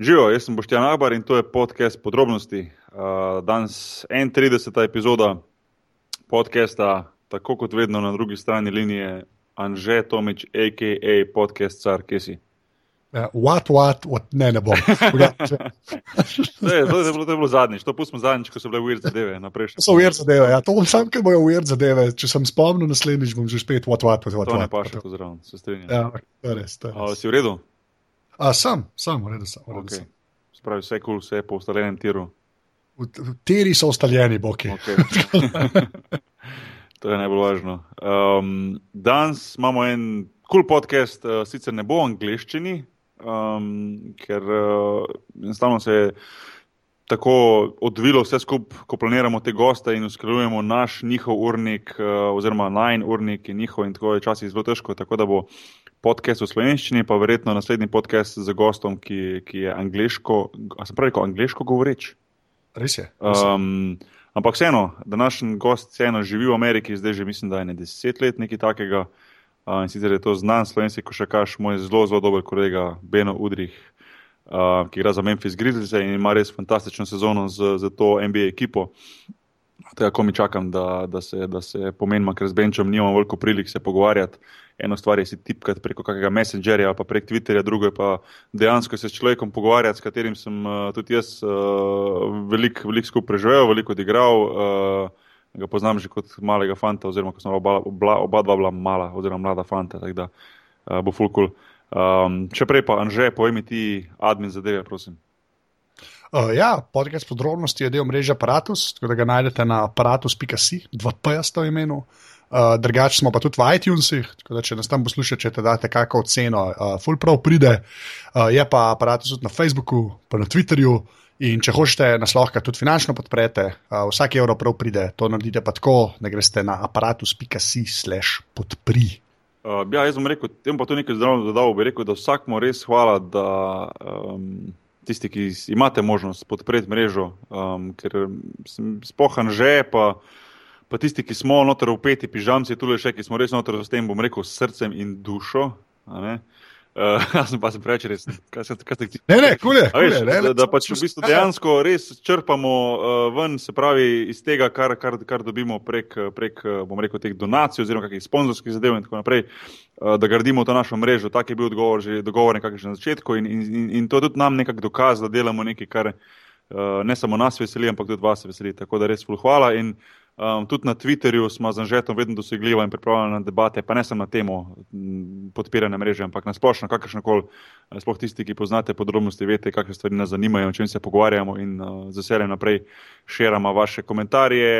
Živijo, jaz sem Boštjan Abar in to je podcast podrobnosti. Uh, danes 31. epizoda podcasta, tako kot vedno na drugi strani linije, Anže Tomič, a.k.a. podcast car, kje si. Ja, what, what, what, ne, ne bom. to, je, to, je bilo, to je bilo zadnjič, to pustimo zadnjič, ko so bile uvir zadeve. To so uvir zadeve, ja, to bom sam, ker bojo uvir zadeve. Če sem spomnil naslednjič, bom že spet what, what, what. what to what, ne pa še to zraven, se strinjam. Ja, to je res. To je res. A, si v redu? A, sam, sam, v redu sem. v redu Okay. sem. Spravi, vse kul, cool, vse po ustaljenem tiru. V- Tiri so ustaljeni, boki. Okay. to je najbolj važno. Um, danes imamo en kul cool podcast, uh, sicer ne bo v angleščini, um, ker uh, enostavno se je tako odvilo vse skupaj, ko planiramo te goste in usklajujemo naš, njihov urnik, uh, oziroma najn urnik in njihov, in tako je včasih zelo težko. Tako da bo podcast v slovenščini, pa verjetno naslednji podcast z gostom, ki, ki je angliško, sem pravi, angliško govoreč. Res je. res je. Um, ampak vseeno, današnji gost vseeno živi v Ameriki, zdaj že mislim, da je ne deset let nekaj takega. Uh, in sicer je to znan slovenski košarkaš, moj zelo, zelo dober kolega Beno Udrih, uh, ki igra za Memphis Grizzlies in ima res fantastično sezono z, z to NBA ekipo. Tega, ko mi čakam, da, da se, da se pomenimo, ker z Benčom nimamo veliko prilik se pogovarjati. Eno stvar je si tipkati preko kakega messengerja ali pa prek Twitterja, drugo je pa dejansko se s človekom pogovarjati, s katerim sem uh, tudi jaz uh, veliko velik skupaj preživel, veliko odigral. Uh, ga poznam že kot malega fanta, oziroma ko sem oba, oba, oba dva bila mala, oziroma mlada fanta, tako da uh, bo fulkul. Um, še prej pa, Anže, povej mi ti admin zadeve, prosim. Uh, ja, podcast podrobnosti je del mreže Apparatus, tako da ga najdete na aparatus.si, 2P sta v imenu. Uh, drugače smo pa tudi v iTunesih, tako da če nas tam poslušate, če te date kakšno oceno, uh, full prav pride. Uh, je pa aparatus tudi na Facebooku, pa na Twitterju. In če hočete nas lahko tudi finančno podprete, uh, vsak evro prav pride, to naredite pa tako, da greste na aparatus.si slash podpri. Uh, ja, jaz bom rekel, tem pa to nekaj zdravo dodal, bi rekel, da vsakmu res hvala, da um, tisti, ki imate možnost podpreti mrežo, um, ker sem spohan že, pa, pa tisti, ki smo noter upeti, pižamci, tudi še, ki smo res noter s tem, bom rekel, s srcem in dušo. a ne. Uh, jaz sem pa se preveč resen. Kaj se ti? Ne, ne, kule, A veš, kule, ne, da, ne, da pač v bistvu Ja, dejansko res črpamo uh, ven, se pravi, iz tega, kar, kar, kar dobimo prek, prek uh, bom rekel, teh donacij oziroma kakih sponzorskih zadev in tako naprej, uh, da gradimo to našo mrežo. Tak je bil odgovor že dogovor nekako že na začetku in, in, in, in to je tudi nam nekako dokaz, da delamo nekaj, kar uh, ne samo nas veseli, ampak tudi vas veseli. Tako da res ful hvala. In, Um, tudi na Twitterju smo z Anžetom vedno dosegljivi in pripravljeni na debate, pa ne samo na temo m, podpiranja mreže, ampak na splošno, kakršno koli, sploh tisti, ki poznate podrobnosti, veste, kakšne stvari nas zanimajo, o čem se pogovarjamo in uh, z veseljem naprej širamo vaše komentarje,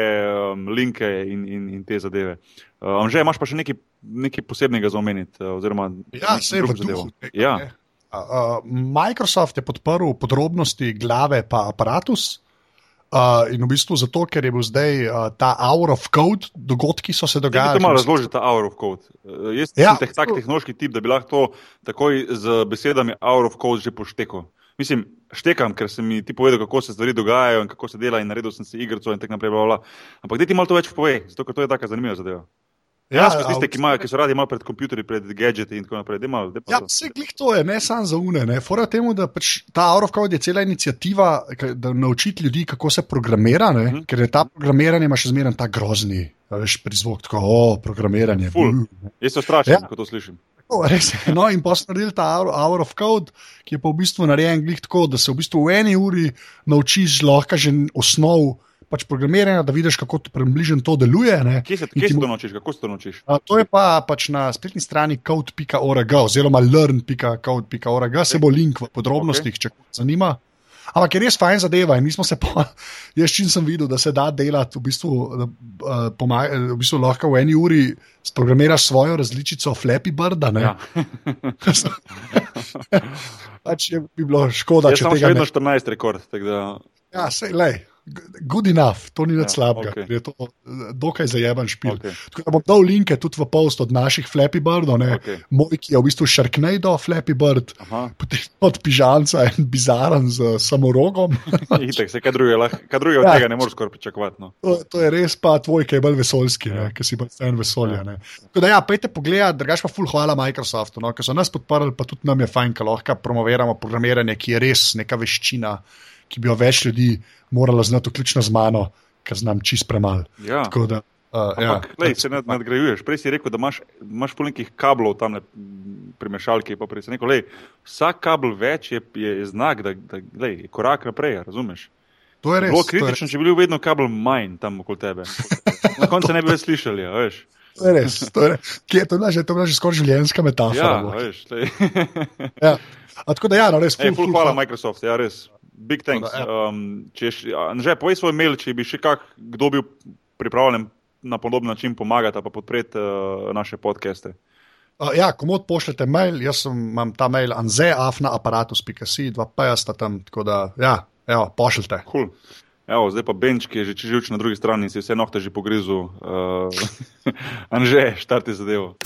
um, linke in, in, in te zadeve. Uh, Anže, imaš pa še nekaj, nekaj posebnega za omeniti? Oziroma, Ja, neko vse v duhu. zadevo? tega, Ja. ne. Uh, Microsoft je podprl podrobnosti glave pa aparatus. Uh, in v bistvu zato, ker je bil zdaj uh, ta hour of code, dogodki so se Ti dogajali. to malo razloži, ta hour of code. Uh, jaz Ja. sem teh, tak tehnološki tip, da bi lahko to takoj z besedami hour of code že poštekal. Mislim, štekam, ker si mi ti povedal, kako se stvari dogajajo in kako se dela, in naredil sem si igrico in tako naprej. Bla, bla. bla. Ampak da ti malo to več pove, zato ker to je tako zanimiva zadeva. Ja, ja tiste, ki, imajo, ki so radi pred kompjuterji, pred gadgeti in tako naprej. Dej pa Ja, vse glih to je, ne samo za une. Ne. Fora temu, da pač ta hour of code je cela inicijativa, da naučiti ljudi, kako se programira, ne, Mhm. ker je ta programiranje ima še zmeraj ta grozni, veš, prizvok, tako, o, programiranje. Ful. Jaz se strašim, Ja. ko to slišim. Tako, res. No, in pa so naredili ta hour of code, ki je pa v bistvu narejen glih tako, da se v bistvu v eni uri naučiš lahko že osnov pač programiranja, da vidiš, kako približno to deluje. Ne. Kje se, kje ti se to naučiš, kako se to naučiš? A, to je pa pač na spletni strani code.org oziroma learn.code.org, se bo link v podrobnostih, okay. če koga zanima. Ampak je res fajn zadeva in mi smo se pa, jaz čim sem videl, da se da delati, v bistvu, da, uh, pomaga, v bistvu lahko v eni uri sprogramiraš svojo različico Flappy Birda. ne. Ja. pač je, bi bilo škoda, Jaz če sem še tega vedno ne. 14 rekord. Da, Ja, sej, lej, good enough, to ni nič Ja, slabega, okay. je to dokaj zajeban špil. Okay. Bom dal linke tudi v post od naših Flappy Birdov. Okej. moj, ki je v bistvu Sharknado, Flappy Bird, Aha. potem od pižamca en bizaren z samorogom. Itek, se kaj drugega, kaj drugega od Ja. tega ne moreš skoraj pričakovati. No. To, to je res pa tvoj, ki je bolj vesoljski, Ja. ki si bolj fan vesolja. Ja. Tako da, ja, pejte pogled, drugač pa ful hvala Microsoftu, no, ker so nas podprli, pa tudi nam je fajn, ker lahko promoviramo programiranje, ki je res neka veščina, ki bi jo več ljudi moralo znati, vključno z mano, ker znam čist premalo. Ja. Tako da, uh, ja. Ampak, lej, se nad, nadgrajuješ. Prej si rekel, da imaš, imaš pol nekih kablov tam pri mešalki. Prej si rekel, lej, vsak kabel več je, je, je znak, da, da lej, je korak naprej, razumeš? To je res. Bilo kritično, če bi bil vedno kabel manj tam okoli tebe. Na koncu ne bi več slišali, a veš. To je res. To je, res. Kje, to je, bila že- to je bila že skoraj življenjska metafora. Ja, veš. ja. A, tako da, ja, no, res. Ej, Ful, ful, ful, hvala Microsoft, ja res. Big thanks. Um, če še, že povej svoj mail, če bi še kak, kdo bil pripravljen na podoben način pomagati pa podpreti uh, naše podcaste. Uh, ja, komod pošljete mail, jaz sem, imam ta mail anzeafnaaparatus.si, dva pa sta tam, tako da, ja, evo, pošljite. Cool. Evo, zdaj pa Benč, ki je že živč na drugi strani, si vse nohte že pogrizel. Uh, Anže, štarti zadevo.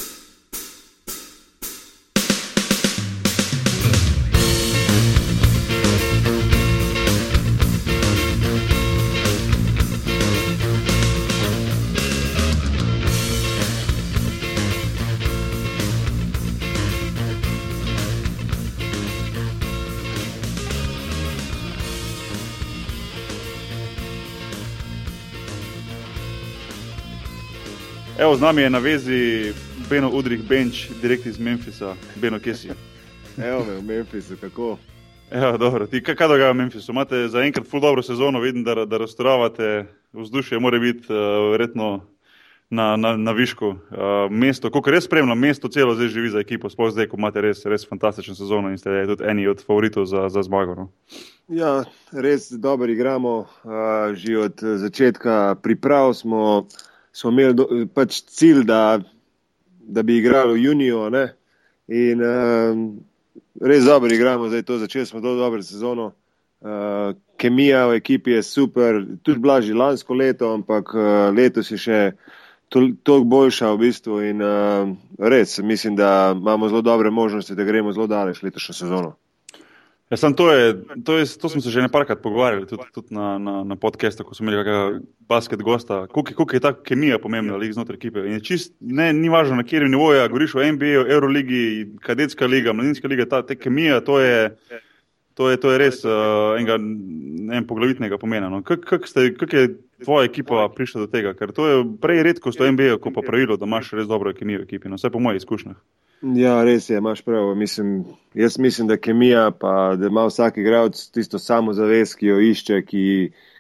Evo, z nami je na vezi Beno Udrih Benč, direkt iz Memphisa. Beno, kje si? Evo me v Memphisu, kako? Evo, dobro, ti kaj, dogaja v Memphisu? Imate zaenkrat ful dobro sezono, vidim, da, da razstoravate, vzdušje mora biti uh, verjetno na, na, na višku. Uh, mesto, koliko res spremljam, mesto celo zdaj živi za ekipo, sploh zdaj, ko imate res, res fantastično sezono in ste tudi eni od favoritov za, za zmago. No? Ja, res dobro igramo. Uh, že od začetka priprav smo, smo imeli do, pač cilj, da, da bi igrali v juniju. Ne? In uh, res dobro igramo, zdaj to začeli smo zelo dobro sezono. Uh, kemija v ekipi je super, tudi bila že lansko leto, ampak uh, letos je še toliko boljša v bistvu. In uh, res mislim, da imamo zelo dobre možnosti, da gremo zelo daleč letošnjo sezono. Ja, sam to, je, to, je, to smo se že nekajkrat pogovarjali, tudi, tudi na, na, na podkastu, ko smo imeli kakega basket gosta. Koliko je ta kemija pomembna lig znotraj ekipe? In je čist, ne, ni važno, na kjer nivoju, ja, govoriš o NBA, Euroligi, kadetska liga, mladinska liga, ta, kemija, to je, to je, to je res uh, enega en poglavitnega pomena. No. Kako kak je tvoja ekipa prišla do tega? Ker to je prej redkost v NBA, ko pa pravilo, da imaš res dobro kemijo v ekipi, no, vsaj po mojih izkušnjah. Ja, res je, imaš prav. Mislim, jaz mislim, da kemija, pa da ima vsak igralec tisto samozavest, ki jo išče, ki,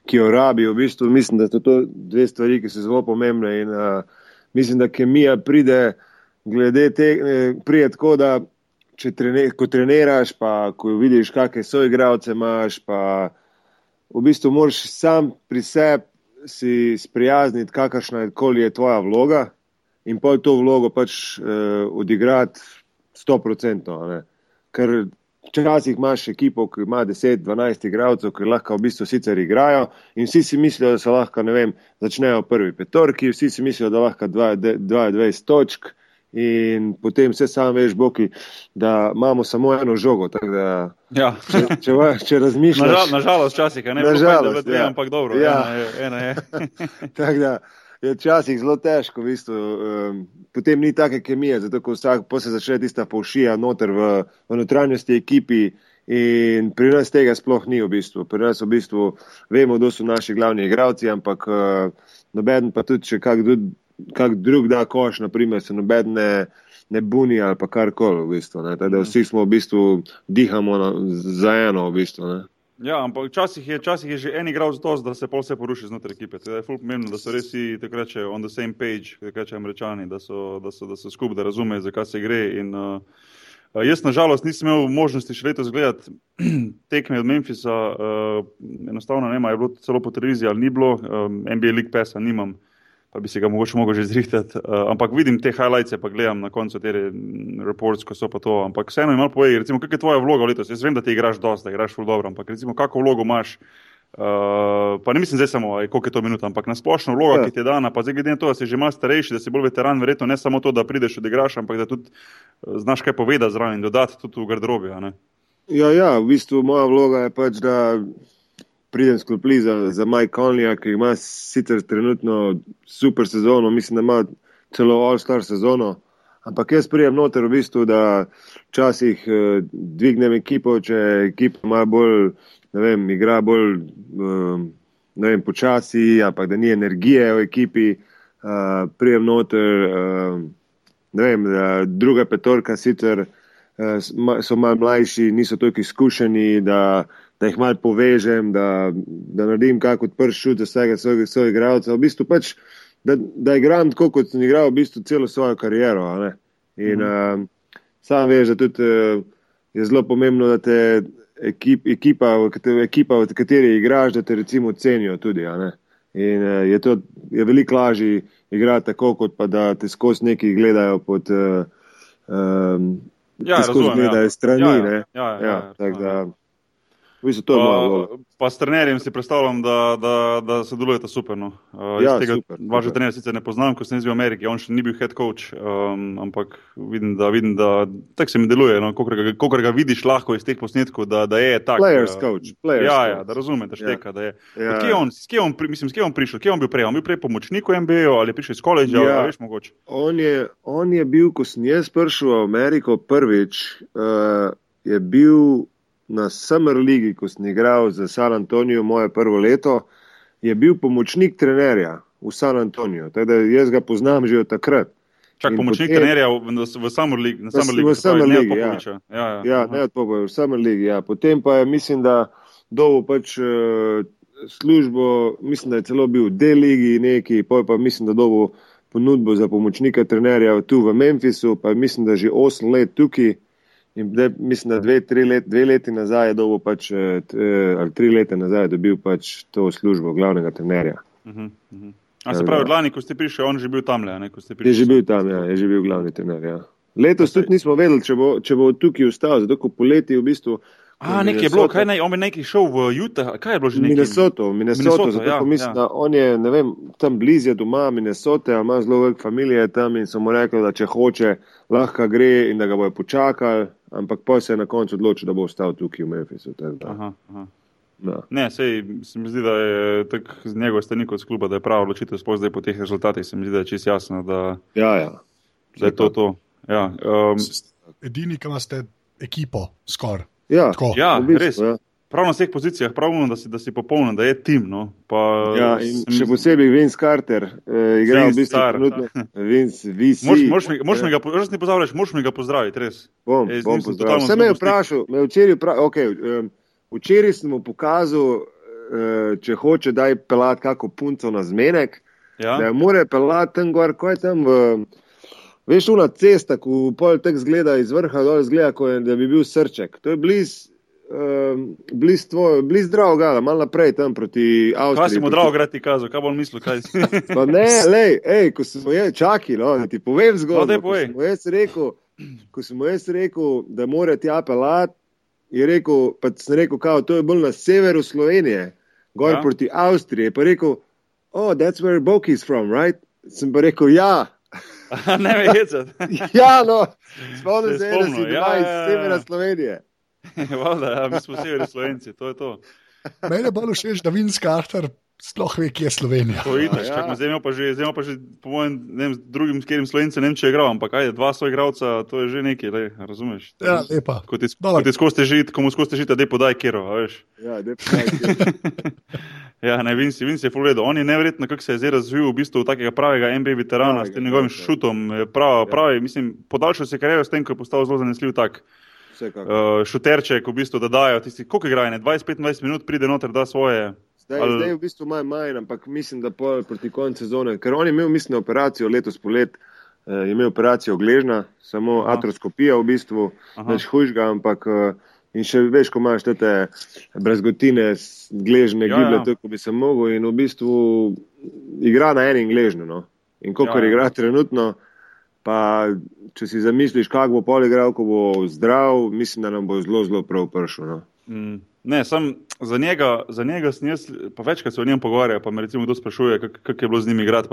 ki jo rabi. V bistvu mislim, da so to dve stvari, ki so zelo pomembne. In, uh, mislim, da kemija pride, glede te, eh, pride tako, da če trene, ko treniraš, pa ko vidiš, kakšne so igralce imaš, pa v bistvu moraš sam pri sebi si sprijazniti, kakršna je je tvoja vloga in pol to vlogo pač uh, odigrati 100%. Ker včasih imaš ekipo, ki ima 10-12 igralcev, ki lahko v bistvu sicer igrajo in vsi si mislijo, da so lahko, ne vem, začnejo prvi petorki, vsi si mislijo, da lahko 22 točk. In potem vse sam veš, Boki, da imamo samo eno žogo. Da, Ja. če, če, če razmišljaš, Nažal, nažalost, včasih je ne Nažalost, ja. ampak dobro. Ja. Ena je, ena je. Tako da je včasih zelo težko, v bistvu, um, potem ni take kemije, zato ko vsak pa se začne tista povšija noter v, v notranjosti ekipi. In pri nas tega sploh ni v bistvu. Pri nas v bistvu vemo, kdo so naši glavni igravci, ampak uh, noben pa tudi, če kak, kak drug da koš, naprimer, se noben ne, ne buni ali pa karkoli. V bistvu, ne. Tako da vsi smo v bistvu dihamo na, za eno. V bistvu, ne. Ja, ampak včasih je, včasih je že en igral za to, da se pol vse poruši znotraj ekipe. Teda je ful pomembno, da so res vsi tako reče on the same page, kot rečejo američani, da so, da so, da so skupaj, da razumejo, zakaj se gre. In, uh, jaz, nažalost, nisem imel možnosti še letos gledati tekme od Memphisa. Uh, enostavno ne, je bilo celo po televiziji ali ni bilo, um, NBA League Passa nimam. Pa bi se ga mogoče mogel že zrihtati. Uh, ampak vidim te highlights, pa gledam na koncu te reports, ko so pa to. Ampak vseeno mi malo povej, recimo, kakšna je tvoja vloga letos? Jaz vem, da ti igraš dosti, da igraš ful dobro, ampak recimo, kakšno vlogo imaš Uh, pa ne mislim zdaj samo, koliko je to minuta, ampak na splošno vloga, Ja. ki ti je dana, pa zdaj glede na to, da si že malo starejši, da si bolj veteran, verjetno ne samo to, da prideš odigraš, ampak da tudi eh, znaš kaj povedati zraven in dodati tudi v garderobi. Ja, ja, v bistvu moja vloga je pač, da pridem sklopli za, za Mike Conleya, ki ima sicer trenutno super sezono, mislim, da ima celo All-Star sezono. Ampak jaz prijem noter v bistvu, da včasih eh, dvignem ekipo, če ekipa ima bolj, ne vem, igra bolj, eh, ne vem, počasi, ampak da ni energije v ekipi, eh, prijem noter, eh, ne vem, druga petorka sicer eh, so malo mlajši, niso toliko izkušeni, da, da jih malo povežem, da, da naredim kak odprt šut za vsega svojega soigralca. V bistvu pač, da, da igram tako, kot sem igral v bistvu celo svojo kariero. In mm. uh, sam veš, da tudi uh, je zelo pomembno, da te ekip, ekipa, v ekipa, v kateri igraš, da te recimo cenijo tudi. In uh, je to je veliko lažje igrati tako, kot pa da te skozi neki gledajo pod. Uh, um, Ja, razumem, ja. gledajo strani. Ja, ja. ne. Ja, ja, ja, ja, tako ja. Bistvu to je moja vloga. Pa, s trenerjem si predstavljam, da, da, da sodelujete super. No. Uh, Ja, tega super, vašega super. trenerja sicer ne poznam, ko sem bil v Ameriki, on še ni bil head coach, um, ampak vidim, da, vidim, da tako se mi deluje. No. Kokor, ga, ga vidiš lahko iz teh posnetkov, da, da je tak. Players uh, coach, players ja, coach. ja, da razumete, šteka. Da je. Ja. Kje je on, s kje je on, mislim, s kje je on prišel? Kje je on bil prej? On bil prej pomočnik v MBA ali je prišel iz koledža, Ja. ja. veš mogoče. On je, on je bil, ko sem jaz prišel v Ameriko prvič, uh, je bil na Summer League, ko sem igral za San Antonijo moje prvo leto, je bil pomočnik trenerja v San Antoniju. Tako da jaz ga poznam že od takrat. Čak pomočnik potem- trenerja v, v, v Summer League. Na V- Summer v League, pravi, Summer ne League, ja. Popoviča. Ja, ja. Ja, aha. ne od Popoviča, v Summer League. Ja. Potem pa je, mislim, da dobil pač uh, službo, mislim, da je celo bil v D-ligi neki, pol pa mislim, da dobil ponudbo za pomočnika trenerja tu v Memphisu, pa mislim, da že 8 let tukaj. In zdaj, mislim, da dve, let, dve leti nazaj je dobil pač, eh, eh, ali tri leta nazaj je dobil pač to službo glavnega trenerja. Mhm, mhm. A se pravi, od lani, ko ste prišli, on že bil tam, ne? prišli. Je že bil tam, ja, je že bil glavni trener. Ja. Letos tudi nismo vedeli, če bo, če bo tukaj ostal, zato ko poleti v bistvu. A, nekaj je bilo, kaj naj, on bi nekaj šel v Utah, kaj je bilo že nekaj? Minnesota, Minnesota, Minnesoto, zato ja, mislim, ja. da on je, ne vem, tam blizu je doma Minnesota, ima zelo veliko familije tam in so mu rekli, da če hoče, lahko gre in da ga bojo počakali, ampak pa se je na koncu odločil, da bo ostal tukaj v Memphisu. tako da, Aha, aha. da. Ne, sej se mi zdi, da je tak z njegove strani kot z kluba, da je prava odločitev, sploh zdaj po teh rezultatih, se mi zdi, da je čist jasno, da, Ja, ja. da je to to. Ja, um, Edini, ki imate ekipo, skoraj. Ja, Tako. ja v bistvu, res. Ja. Prav na vseh pozicijah, pravno, da si, da si popoln, da je tim. No. Pa, Ja, še posebej Vince Carter, eh, igra v bistvu trenutno. Vince, VC. Moš, moš, mi, moš mi ga, res ne pozdravljaš, moš mi ga pozdraviti, res. Bom, z bom pozdravil. Sem me vprašal, me včeraj vprašal, okay, um, včeraj sem mu pokazal, uh, če hoče, da je pelat kako punco na zmenek, Ja? da more pelat tam gor, ko je tam v, veš, una cesta, ko pol tek zgleda iz vrha dol, zgleda, je, da bi bil srček. To je bliz, um, bliz tvoj, bliz Dravgala, malo naprej tam proti Avstriji. Kaj si mu drago grati kazal, kaj bo on mislil, kaj si. Pa ne, lej, ej, ko sem jaz, čakaj, no, ti povem No, zgodbo. ko povej. sem mu jaz rekel, ko sem mu jaz rekel, da mora tja pelat, je rekel, pa sem rekel, kao, to je bolj na severu Slovenije, gor Ja. proti Avstriji. Je Pa rekel, oh, that's where Boki is from, right? Sem pa rekel, ja. ne me hecati. Ja, no, spomnim je se, da si doma ja, iz ja, ja. severa Slovenije. Valjda, ja, mi smo severi Slovenci, to je to. Meni je bolj všeč, da Vince Carter sploh ve, kje je Slovenija. To je itak, ja. čakaj, zdaj ima pa že, zdaj pa že, po mojem, ne vem, z drugim, s katerim Slovencem, ne vem, če je igral, ampak ajde, dva so igralca, to je že nekaj, lej, razumeš? Ja, lepa. Kot Dobro. kot je skozi težiti, komu skozi težiti, da podaj kero, a veš. Ja, daj pa, Ja, ne, Vinci, Vinci je full redo. On je neverjetno, kako se je zdaj razvil v bistvu v takega pravega NBA veterana Pravega, s tem njegovim pravega. šutom. je Prav, Ja. pravi, mislim, podaljšal se je kariero s tem, ko je postal zelo zanesljiv tak. Vsekakor. Uh, šuterček, v bistvu, da dajo tisti, koliko igrajo, ne, 20-25 minut pride noter, da svoje. Zdaj, Ali- zdaj v bistvu manj, manj, ampak mislim, da pol proti koncu sezone, ker on je imel, mislim, operacijo letos polet, eh, je imel operacijo gležna, samo Aha. Atroskopija v bistvu, Aha. več hujšga, ampak eh, in še veš, ko imaš te brezgotine, gležne Ja, giblje, ja. tako bi se mogel in v bistvu igra na enem gležnju. No? In koliko ja, ja. igra trenutno, pa če si zamisliš, kako bo pol igral, ko bo zdrav, mislim, da nam bo zelo, zelo prav prišel. No? Mm, ne, sam, za njega, za njega sem jaz, pa večkrat se o njem pogovarjal, pa me recimo kdo sprašuje, kako kak je bilo z njimi igrati.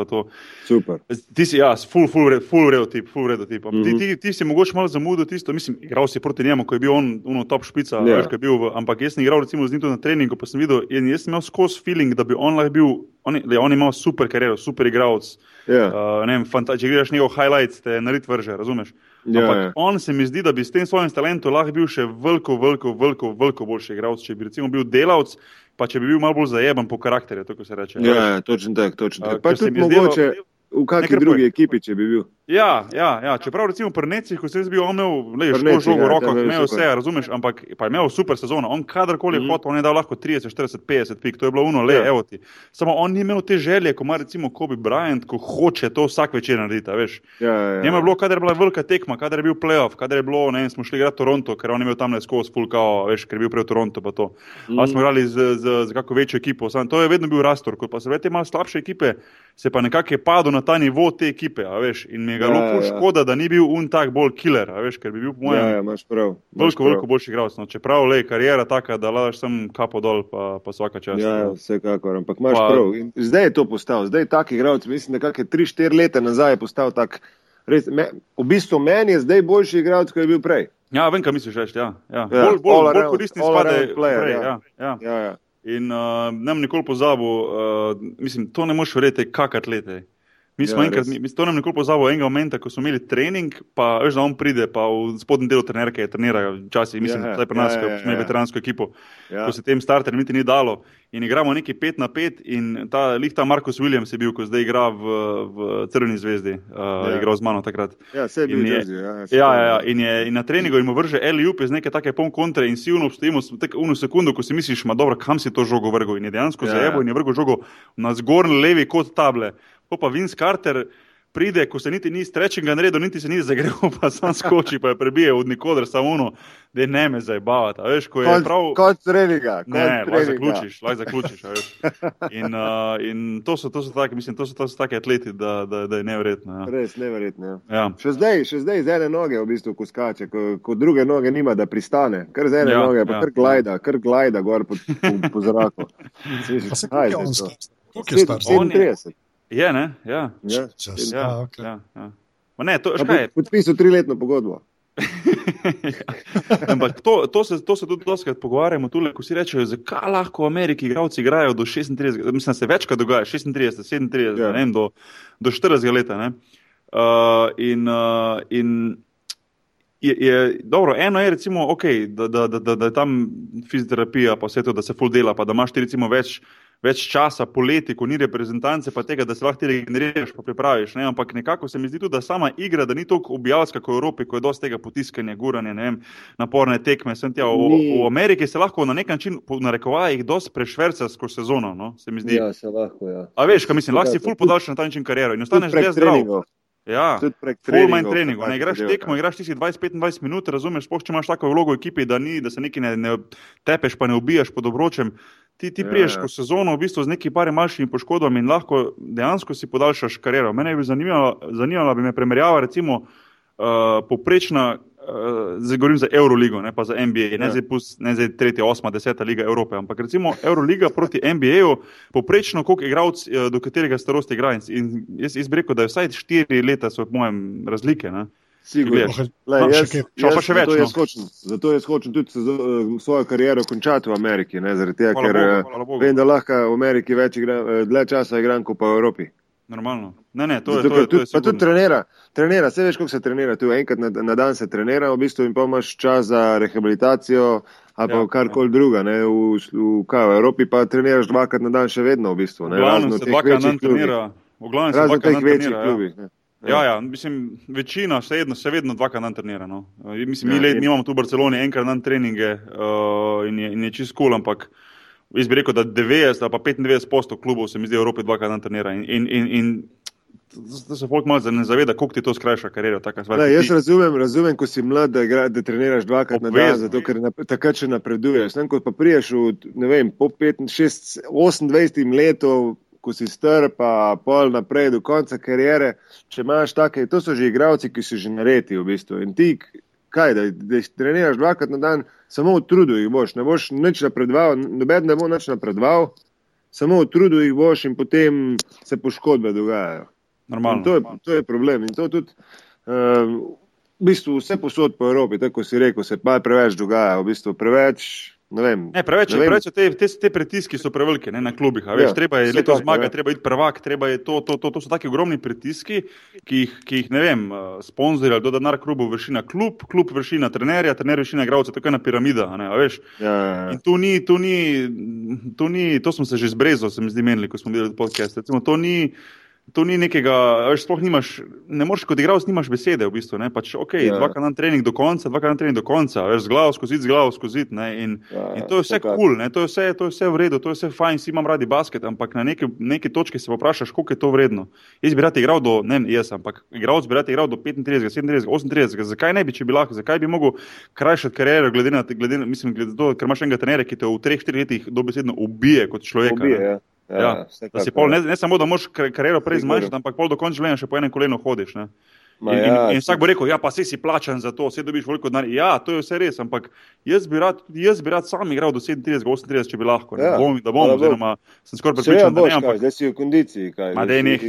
Super. Ti si, ja, full, full, red, full redo tip, full redo tip. Mm -hmm. ti, ti, ti si mogoče malo zamudil tisto, mislim, igral si proti njemu, ko je bil on, ono top špica, yeah. veš, bil v, ampak jaz sem igral recimo z njim na treningu, pa sem videl, in jaz sem imel skozi feeling, da bi on lahko bil, on, je on imel super kariero, super igralec. Yeah. Uh, ne vem, če gledaš njegov highlights, te narit vrže, razumeš? Ja, Ampak ja. on se mi zdi, da bi s tem svojim talentom lahko bil še veliko, veliko, veliko, veliko boljši igralec, če bi recimo bil delavec, pa če bi bil malo bolj zajeban po karakterju, tako se reče. Ja, ja točno tako, točno tako. Pa tudi mogoče. Zdelo, v kakšni drugi ekipi, če bi bil. Ja, ja, ja. čeprav recimo pri Necih, ko se je zbil, on imel le žogo v ja, rokah, imel vse, razumeš, ampak pa je imel super sezono. On kadarkoli je mm. hotel, on je dal lahko 30, 40, 50 pik, to je bilo uno, le, ja. evo ti. Samo on ni imel te želje, ko ima recimo Kobe Bryant, ko hoče to vsak večer narediti, veš. Ja, ja, ja. Njemu je bilo, kadar je bila velika tekma, kadar je bil playoff, kadar je bilo, ne vem, smo šli igrati Toronto, ker on je imel tam skozi full kao, veš, ker je bil prej v Toronto pa to. Mm. Ali smo igrali z, z, z kako večjo ekipo, sam to je vedno bil rastor, ko pa se vete malo slabše ekipe, se pa nekako je padel na ta nivo te ekipe, veš, in je ga ja, lepo ja, škoda, ja. da ni bil un tak bolj killer, veš, ker bi bil po mojem. Ja, ja, imaš prav. Veliko, veliko boljši igralec. No. Čeprav le karijera taka, da ladaš sem kapo dol, pa, pa vsaka čas. Ja, ja vsekakor, ampak imaš pa, prav. In zdaj je to postal, zdaj je tak igralec, mislim, da kakšne 3-4 leta nazaj je postal tak. Res, me, v bistvu meni je zdaj boljši igralec, kot je bil prej. Ja, vem, kaj misliš, veš, ja. ja. ja bolj bolj, bolj koristni spade. Player, prej, ja. Ja, ja. Ja, ja. In uh, ne bom nikoli pozabil, uh, mislim, to ne moš verjeti, kakrat lete. Mi smo ja, enkrat, mi, to nam nikoli pozabo enega momenta, ko smo imeli trening, pa veš, da on pride, pa v spodnjem delu trenerke trenirajo, včasih, mislim, da ja, je pri nas, ja, ja, ko smo imeli ja. veteransko ekipo, ja. ko se tem starterjem niti ni dalo. In igramo neki 5 na 5, in ta lihta Markus Williams je bil, ko zdaj igra v, v Crveni zvezdi, uh, ja. igral z mano takrat. Ja, se je bil že. Ja, ja, ja, ja, in, je, in na treningu jim vrže Eliup iz neke take pol kontre in si uno stojimo, tako uno sekundo, ko si misliš, ma dobro, kam si to žogo vrgo. In je dejansko ja. zajebo in je vrgo žogo na zgornji levi kot table pa Vince Carter pride, ko se niti ni strečenega naredil, niti se ni zagrel, pa sam skoči, pa je prebije od nikoder, samo ono, da ne me zabavata. Veš, ko je prav. Kot treninga. Ne, lahko zaključiš, lahko zaključiš. In, uh, in to so, to so take, mislim, to so, to so take atleti, da, da, da je neverjetno. Ja. Res neverjetno. Ja. Ja. Še zdaj, še zdaj z ene noge v bistvu, ko skače, ko, ko druge noge nima, da pristane. Kar z ene ja, noge, pa ja. kar glajda, kar glajda gor po, po, po zraku. Kaj je on? Kako je star? 37. Je, ne? Ja. Ja. Ja, ja, okay. ja, ja. Ne, to, škaj, podpisal triletno pogodbo. Ampak to, to, se, to se tudi doskrat pogovarjamo, tule, ko si rečejo, zakaj lahko v Ameriki igralci igrajo do 36, mislim, se večkrat dogaja, 36, 37, ja. ne, do, do 40 let. Uh, in, uh, in je, je dobro, eno je, recimo, okay, da, da, da, da, da je tam fizioterapija, pa vse to, da se full dela, pa da imaš ti recimo več več časa poleti, ko ni reprezentance, pa tega, da se lahko regeneriraš, pa pripraviš. Ne? Ampak nekako se mi zdi tudi, da sama igra, da ni toliko objavljska kot v Evropi, ko je dosti tega potiskanja, guranja, vem, naporne tekme. Tja, v, v Ameriki se lahko na nek način, po narekovajih, dosti prešverca skozi sezono. No? Se mi zdi. Ja, se lahko, ja. A veš, kaj mislim, lahko si ful podaljša na ta način kariero in ostaneš brez zdrav. Ja, ful manj treningov. Ne igraš tekmo, igraš ti 20-25 minut, razumeš, spoštovaj, če imaš tako vlogo v ekipi, da, ni, da se nekaj ne, ne tepeš, pa ne ubijaš pod obročem ti, ti priješ ja, ja. sezono v bistvu z neki pari manjšimi poškodbami in lahko dejansko si podaljšaš kariero. Mene bi zanimalo, zanimalo bi me primerjava, recimo, uh, poprečna, uh, zdaj govorim za Euroligo, ne pa za NBA, ne, ja. zdaj, pus, ne zdaj tretja, osma, deseta liga Evrope, ampak recimo Euroliga proti NBA-ju, poprečno, koliko igralcev, uh, do katerega starosti igra. In jaz izbreko, da je vsaj štiri leta, so po mojem razlike. Ne. Sigurno. No, jaz, jaz, zato, jaz no. hočem, zato jaz hočem tudi eh, svojo kariero končati v Ameriki. Ne, tega, ker Bogu, eh, vem, da lahko v Ameriki več igra, eh, dlje časa igram kot pa v Evropi. Normalno. Ne, ne, to zato, je, to je, to je pa tudi trenera. Trenera, vse veš, kako se trenira. Tu enkrat na, na dan se trenira, v bistvu in pa imaš čas za rehabilitacijo ali pa ja, karkoli ja. druga. Ne, v, v, kaj, v Evropi pa treniraš dvakrat na dan še vedno v bistvu. Ne, Razno se dvakrat na dan trenira. V glavnem se dvakrat na dan trenira. Večjih klubih. Ja, ja, mislim, večina še vedno, še vedno dvakrat dan trenira. No. Mislim, ja, mi, let, mi imamo tu v Barceloni enkrat dan treninge uh, in je, je čist kul, cool, ampak jaz bi rekel, da 90 ali pa 95 postov klubov se mi zdi v Evropi dvakrat dan trenira. In, in, in, in da se folk malo ne zaveda, koliko ti to skrajša kariero. Da, jaz ti... razumem, razumem, ko si mlad, da, igra, da treniraš dvakrat Obvezno, na dan, zato ker takrat še napreduješ. Ko pa priješ v, ne vem, po 5, 6, 28 letov ko si star, pa pol naprej do konca karijere. Če imaš take, to so že igravci, ki so že naredi v bistvu. In ti, kaj, da, da treniraš dvakrat na dan, samo v trudu jih boš, ne boš nič napredoval, noben ne bo nič napredoval, samo v trudu jih boš in potem se poškodbe dogajajo. In to, je, to je problem. In to tudi, uh, v bistvu vse posod po Evropi, tako si rekel, se pa preveč dogaja, v bistvu preveč Ne vem, ne, preveč, ne preveč te, te, te pritiski so prevelike ne, na klubih. Veš, ja, treba je leto zmagati, treba je biti prvak, treba je to, to, to, to so taki ogromni pritiski, ki jih, ki jih ne vem, eh, sponzorji ali denar klubu vrši na klub, klub vrši na trenerja, trener vrši na igralce, tako je na piramida. Ne, ja, ja, ja. Tu ni, tu ni, tu ni, to smo se že zbrezali, se mi zdi menili, ko smo delali podcast. Recimo, to ni, To ni nekega, veš, sploh nimaš, ne moreš kot igralec, nimaš besede. V bistvu, pač, okay, ja. Dvakrat na trening do konca, dvakrat na trening do konca, veš, z glavo skozi, z glavo skozi. In, ja, in to je vse kul, cool, to, to je vse v redu, to je vse fajn, vsi imam radi basket, ampak na neki, neki točki se vprašaš, koliko je to vredno. Jaz bi rad igral do, ne jaz, ampak igralec bi rad igral do 35, 37, 38, zakaj ne bi, če bi lahko, zakaj bi mogel krajšati kariero, glede na, glede, mislim, glede to, ker imaš enega trenera, ki te v 3-4 letih dobesedno ubije kot človeka. Ubije, ja. Ja, ja, pol, ne, ne samo, da moš kariero prej zmanjšati, ampak pol do konca življenja še po enem kolenu hodiš. Ne? In, ja, in, in vsak bo rekel, ja, pa si si plačan za to, vse dobiš veliko denarja. Ja, to je vse res, ampak jaz bi rad, jaz bi rad sam igral do 37, 38, če bi lahko. Ja, bom, da bom, oziroma sem skoraj pripričan, da ne. Ampak zdaj si v kondiciji. Kaj, Ma, dej,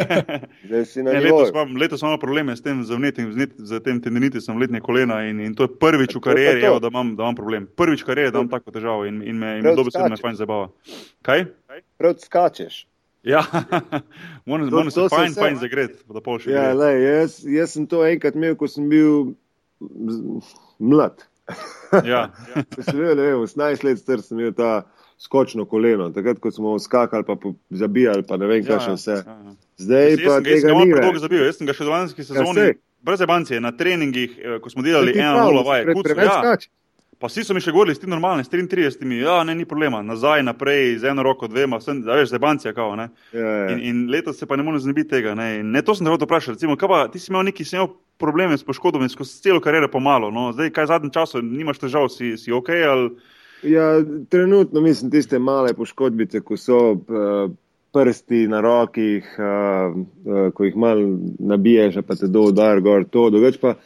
zdaj si na ne, letos, imam, letos imamo probleme s tem, z, vnetim, z tem tendinitisom letne kolena in, in to je prvič v karieri, evo, da, imam, da imam problem. Prvič v karieri, da imam tako težavo in, in me, me dobesedno fajn zabava. Kaj? Prav skačeš. Ja, moram se fajn, fajn zagreti, da pol še. Ja, lej, jaz, jaz sem to enkrat imel, ko sem bil mlad. Ja. ko sem bil, ne vem, 18 let star sem imel ta skočno koleno, takrat, ko smo skakali, pa zabijali, pa ne vem, kaj še ja, vse. Ja, ja. Zdaj jaz, pa jaz, tega jaz ni več. Zabil, jaz sem ga še v lanski sezoni, ja, brez ebancije, na treningih, eh, ko smo delali 1-0 vaje. Preveč skač. Pa vsi so mi še govorili, sti normalni, s 33, ja, ne, ni problema, nazaj, naprej, z eno roko, dvema, vse, veš, zebancija, kao, ne. Ja, ja. In, in letos se pa ne morem znebiti tega, ne. In ne, to sem te hotel vprašati, recimo, kaj pa, ti si imel neki, si imel probleme s poškodbami, skozi celo kariero pomalo, no, zdaj, kaj zadnjem času, nimaš težav, si, si ok, ali? Ja, trenutno mislim, tiste male poškodbice, ko so uh, prsti na rokih, uh, uh, ko jih mal nabiješ, pa te do udar gor, to, drugač pa.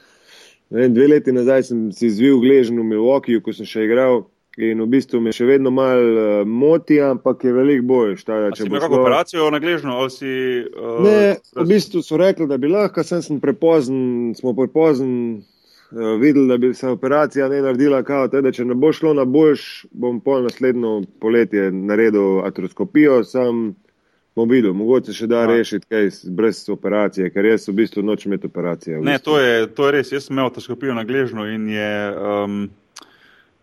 Vem, dve leti nazaj sem si zvil gležen v Milwaukeeju, ko sem še igral. In v bistvu me še vedno malo uh, moti, ampak je veliko bolj. Če bi lahko operacijo na gležnju, ali si. Uh, ne, v bistvu so rekli, da bi lahko, sem, sem prepozen, smo prepozen uh, videli, da bi se operacija ne naredila, kao, teda, če ne bo šlo na boljš, bom pol naslednjo poletje naredil atroskopijo. Sam, bomo videli, mogoče še da ja. rešiti kaj brez operacije, ker jaz v bistvu nočem imeti operacije. Ne, to je, to je res. Jaz sem imel težko na gležnju in je. Um,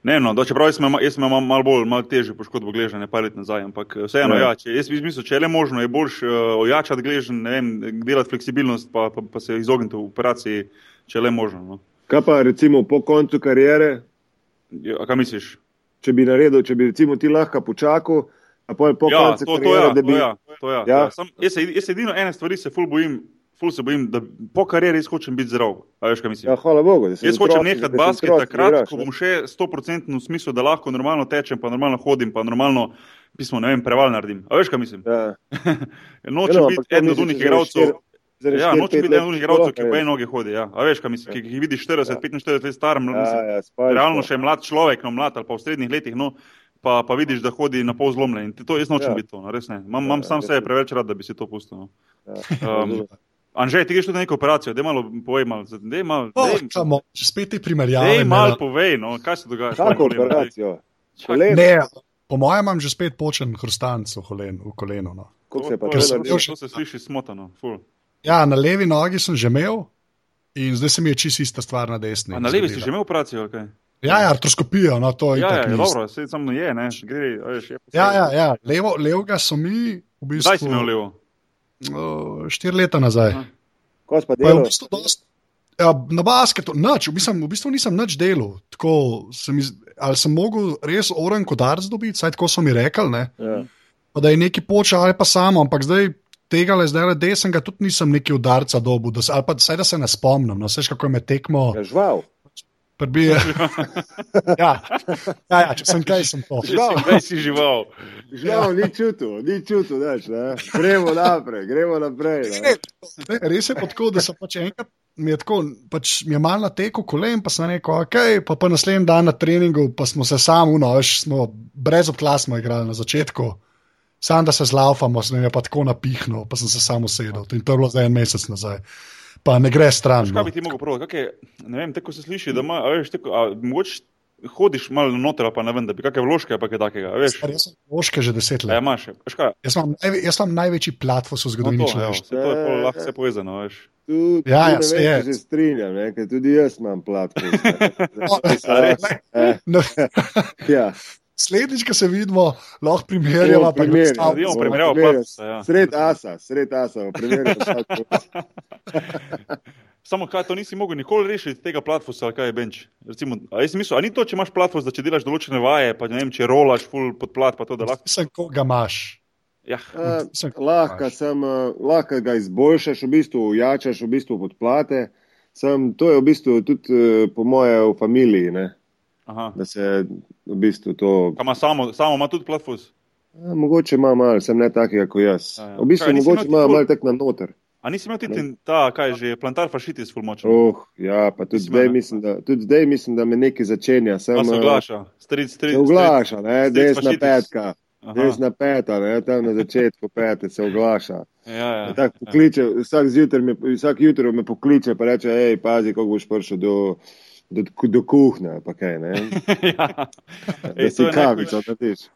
Ne, no, da, čeprav sem imel malo bolj, malo težje poškodbo gležnja, ne pa let nazaj, ampak eh, vseeno, ja, če, jaz bi mislil, če je le možno, je boljš uh, ojačati gležnj, ne vem, delati fleksibilnost, pa, pa, pa se izogniti operaciji, če je le možno. No. Kaj pa recimo po koncu karijere? Ja, kaj misliš? Če bi naredil, če bi recimo ti lahko počakal, A pol po ja, to, to, ja, bi. Ja, to, ja, ja. Ja. Sam, jaz, jaz edino ene stvari se ful bojim. Ful se bojim, da po karieri hočem biti zdrav. Veš, ja, hvala Bogu. Jaz hočem nehati basket takrat, ko bom še 100% v smislu, da lahko normalno tečem, pa normalno hodim, pa normalno pismo, ne vem, preval naredim. A veš, kaj mislim? Ja. Nočem ja, biti eden od unih igralcev. Ja, nočem biti eden od unih igralcev, ki pa eno noge hodi. Ja. A veš, kaj mislim, ki jih vidiš 40, 45 let star, ja, ja, realno še mlad človek, no mlad ali pa v srednjih letih. No, pa, pa vidiš, da hodi na pol zlomljen. In to jaz nočem ja. biti to, no, res ne. Imam, imam ja, sam sebe preveč rad, da bi si to pustil. No. Ja. Um, Anže, ti greš tudi na neko operacijo, da malo povej, malo, da je malo. Samo, če spet ti primerjave. Ne, malo povej, no, kaj se dogaja. Kako operacijo? Ne, po mojem imam že spet počen hrustanc v, kolen, v koleno. No. To, se, to, sem, to se sliši smotano. Ful. Ja, na levi nogi sem že imel in zdaj se mi je čisto ista stvar na desni. A na levi si že imel operacijo, kaj? Okay? Ja, ja, artroskopijo, no to je. Ja, ja, dobro, se samo je, ne, gre, veš, je ja, ja, ja, levo, levo ga so mi v bistvu. Kdaj si imel levo? Uh, štiri leta nazaj. Ko si pa delal? V bistvu dost, ja, na basketu, nič, v bistvu, v bistvu nisem nič delal. Tako, sem iz, ali sem mogel res oren kodarc dobiti, saj tako so mi rekli, ne. Ja. Pa da je neki počal ali pa samo, ampak zdaj. Tega le zdaj, da sem ga tudi nisem neki udarca dobil, ali pa vse da se ne spomnim, no, vse kako je me tekmo. Ja, žval. Prbije. ja. Ja, ja, če sem kaj, sem to. Kaj si žival? Žival, ni čutil, ni čutil, daš, ne. Gremo naprej, gremo naprej. Ne. Ne, res je tako, da sem pač enkrat, mi je tako, pač mi je malo natekel kolen, pa sem rekel, ok, pa, pa naslednji dan na treningu, pa smo se sami, no, veš, smo brez obklas smo igrali na začetku. Sam da se zlaufamo, sem jim pa tako napihnil, pa sem se samo sedel. In to je bilo zdaj en mesec nazaj. Pa ne gre stran. Kaj No. bi ti mogel praviti? Ne vem, tako se sliši, da ima, a veš, tako, a, mogoče hodiš malo noter, pa ne vem, da bi kakšne vložke, pa kaj takega, veš. Star, Jaz sem loške že deset Ja, let. imaš, veš kaj, Jaz imam, najve- jaz imam največji platform v no zgodovini to, evo, človeštva. se to je pol lahko vse povezano, veš. Tu, Ja, tu ja, ne se je. se strinjam, ne, ker tudi jaz imam platform. No, ja. Slednjič, ko se vidimo, lahko primerjamo. Primerjali. platforsa, ja. Sred asa, sred asa, primerjamo. Samo kaj, to nisi mogel nikoli rešiti tega platforma, ali kaj je bench. Recimo, a jaz mislim, a ni to, če imaš platform, da če delaš določene vaje, pa ne vem, če rolaš full pod plat, pa to, da lahko. Sem koga imaš. Ja, Sem- Lahko sem, eh, lahko ga izboljšaš, v bistvu jačaš, v bistvu podplate. Sem, to je v bistvu tudi eh, po moje v familiji, ne, aha. da se v bistvu to. Kaj ima samo, samo ima tudi platform. A, mogoče ima malo, sem ne takega kot jaz. Ja, ja. V bistvu Kaj, mogoče ima malo tek na noter. A nisi imel tudi ta, kaj je že, plantar fašitis, full močen. Oh, ja, pa tudi zdaj, mislim, da, tudi zdaj mislim, da me nekaj začenja. Sem, Pa se oglaša, stric, stric. Se oglaša, ne, desna petka. Desna peta, ne, tam na začetku pete se oglaša. Ja, ja. Tako pokliče, vsak, zjutraj me, vsak jutro me pokliče, pa reče, hej, pazi, kako boš prišel do, do, do kuhne, pa kaj, ne. ja. Da Ej, to si je kavico narediš.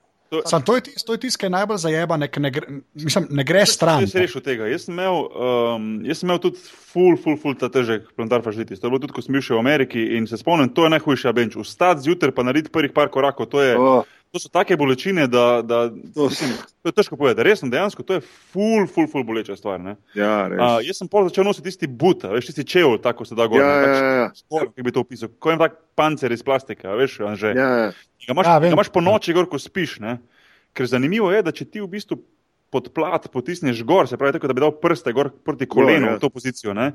Sam, to je tisto, tis, ki je najbolj zajeba, ne, ne, gre, mislim, ne gre stran. Jaz sem rešil tega. Jaz sem imel, um, jaz sem imel tudi full, full, full ta težek plantar fašitis. To je bilo tudi, ko sem bil še v Ameriki in se spomnim, to je najhujša benč. Vstati zjutraj pa narediti prvih par korakov, to, je, Oh, to so take bolečine, da, da To mislim, to je težko povedati. Resno, dejansko, to je full, full, full boleča stvar. Ne? ja, res. Uh, jaz sem pol začel nositi tisti but, a veš, tisti čevl, tako se da gor. Ja, ne, ja, tak ja, ja. skor, Kako bi to opisal? Ko je tak pancer iz plastike, a veš, Anže. ja, ja. Ga imaš, Ja, vem. ga imaš po noči, gor, ko spiš. Ne? Ker zanimivo je, da če ti v bistvu pod plat potisneš gor, se pravi, tako da bi dal prste gor proti kolenu ja. v to pozicijo. Ne?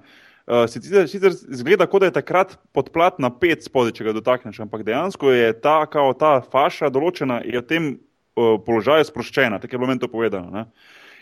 Uh, sicer, sicer zgleda, kot da je takrat podplat na pet spodaj, če ga dotakneš, ampak dejansko je ta, kao, ta faša določena in je v tem uh, položaju sproščena, tako je bilo meni to povedano. Ne?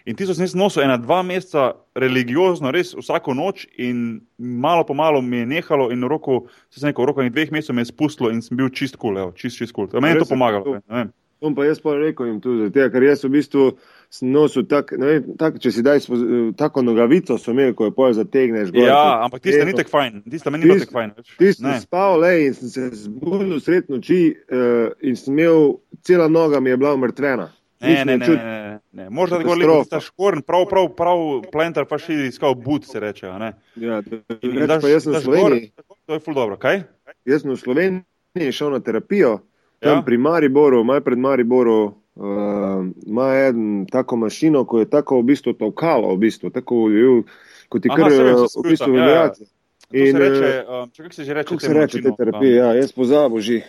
In ti so se nosil ena dva meseca religiozno, res vsako noč, in malo po malo mi je nehalo, in v roku, se rekel, v roku dveh mesecev me je spustilo in sem bil čist kul, cool, čist, čist kul. Cool. Meni je to pomagalo. to. ne vem. Bom pa jaz pa rekel jim tudi, zaradi tega, ker jaz v bistvu sem nosil tak, ne vem, tak, če si daj spoz, tako nogavico, so imeli, ko jo pol zategneš. Gor, Ja, ampak tiste ni tako fajn, tiste meni ni Tist- tako fajn. Ti si Ne. spal, le, in sem se zbudil sred noči uh, in sem imel, cela noga mi je bila umrtvena. Ne, ne, je ne, ne, ne, ne. Možda tako lepo, Katastrofa. da škorn, prav, prav, prav, plantar pa še iskal but, se reče. ne. Ja, In- in reč, daš- pa jaz sem v daš gor, Sloveniji, To je ful dobro, kaj? jaz sem v Sloveniji šel na terapijo, tam Ja. pri Mariboru, maj pred Mariboru. Uh, ima en tako mašino, ko je tako v bistvu tolkalo, v bistvu, tako je, kot ti kar vem, eh, v bistvu ja, ja. vibracije. To se In, reče, eh, um, če kako se že reče? Kako se reče te terapije? Ja, jaz pozabil že.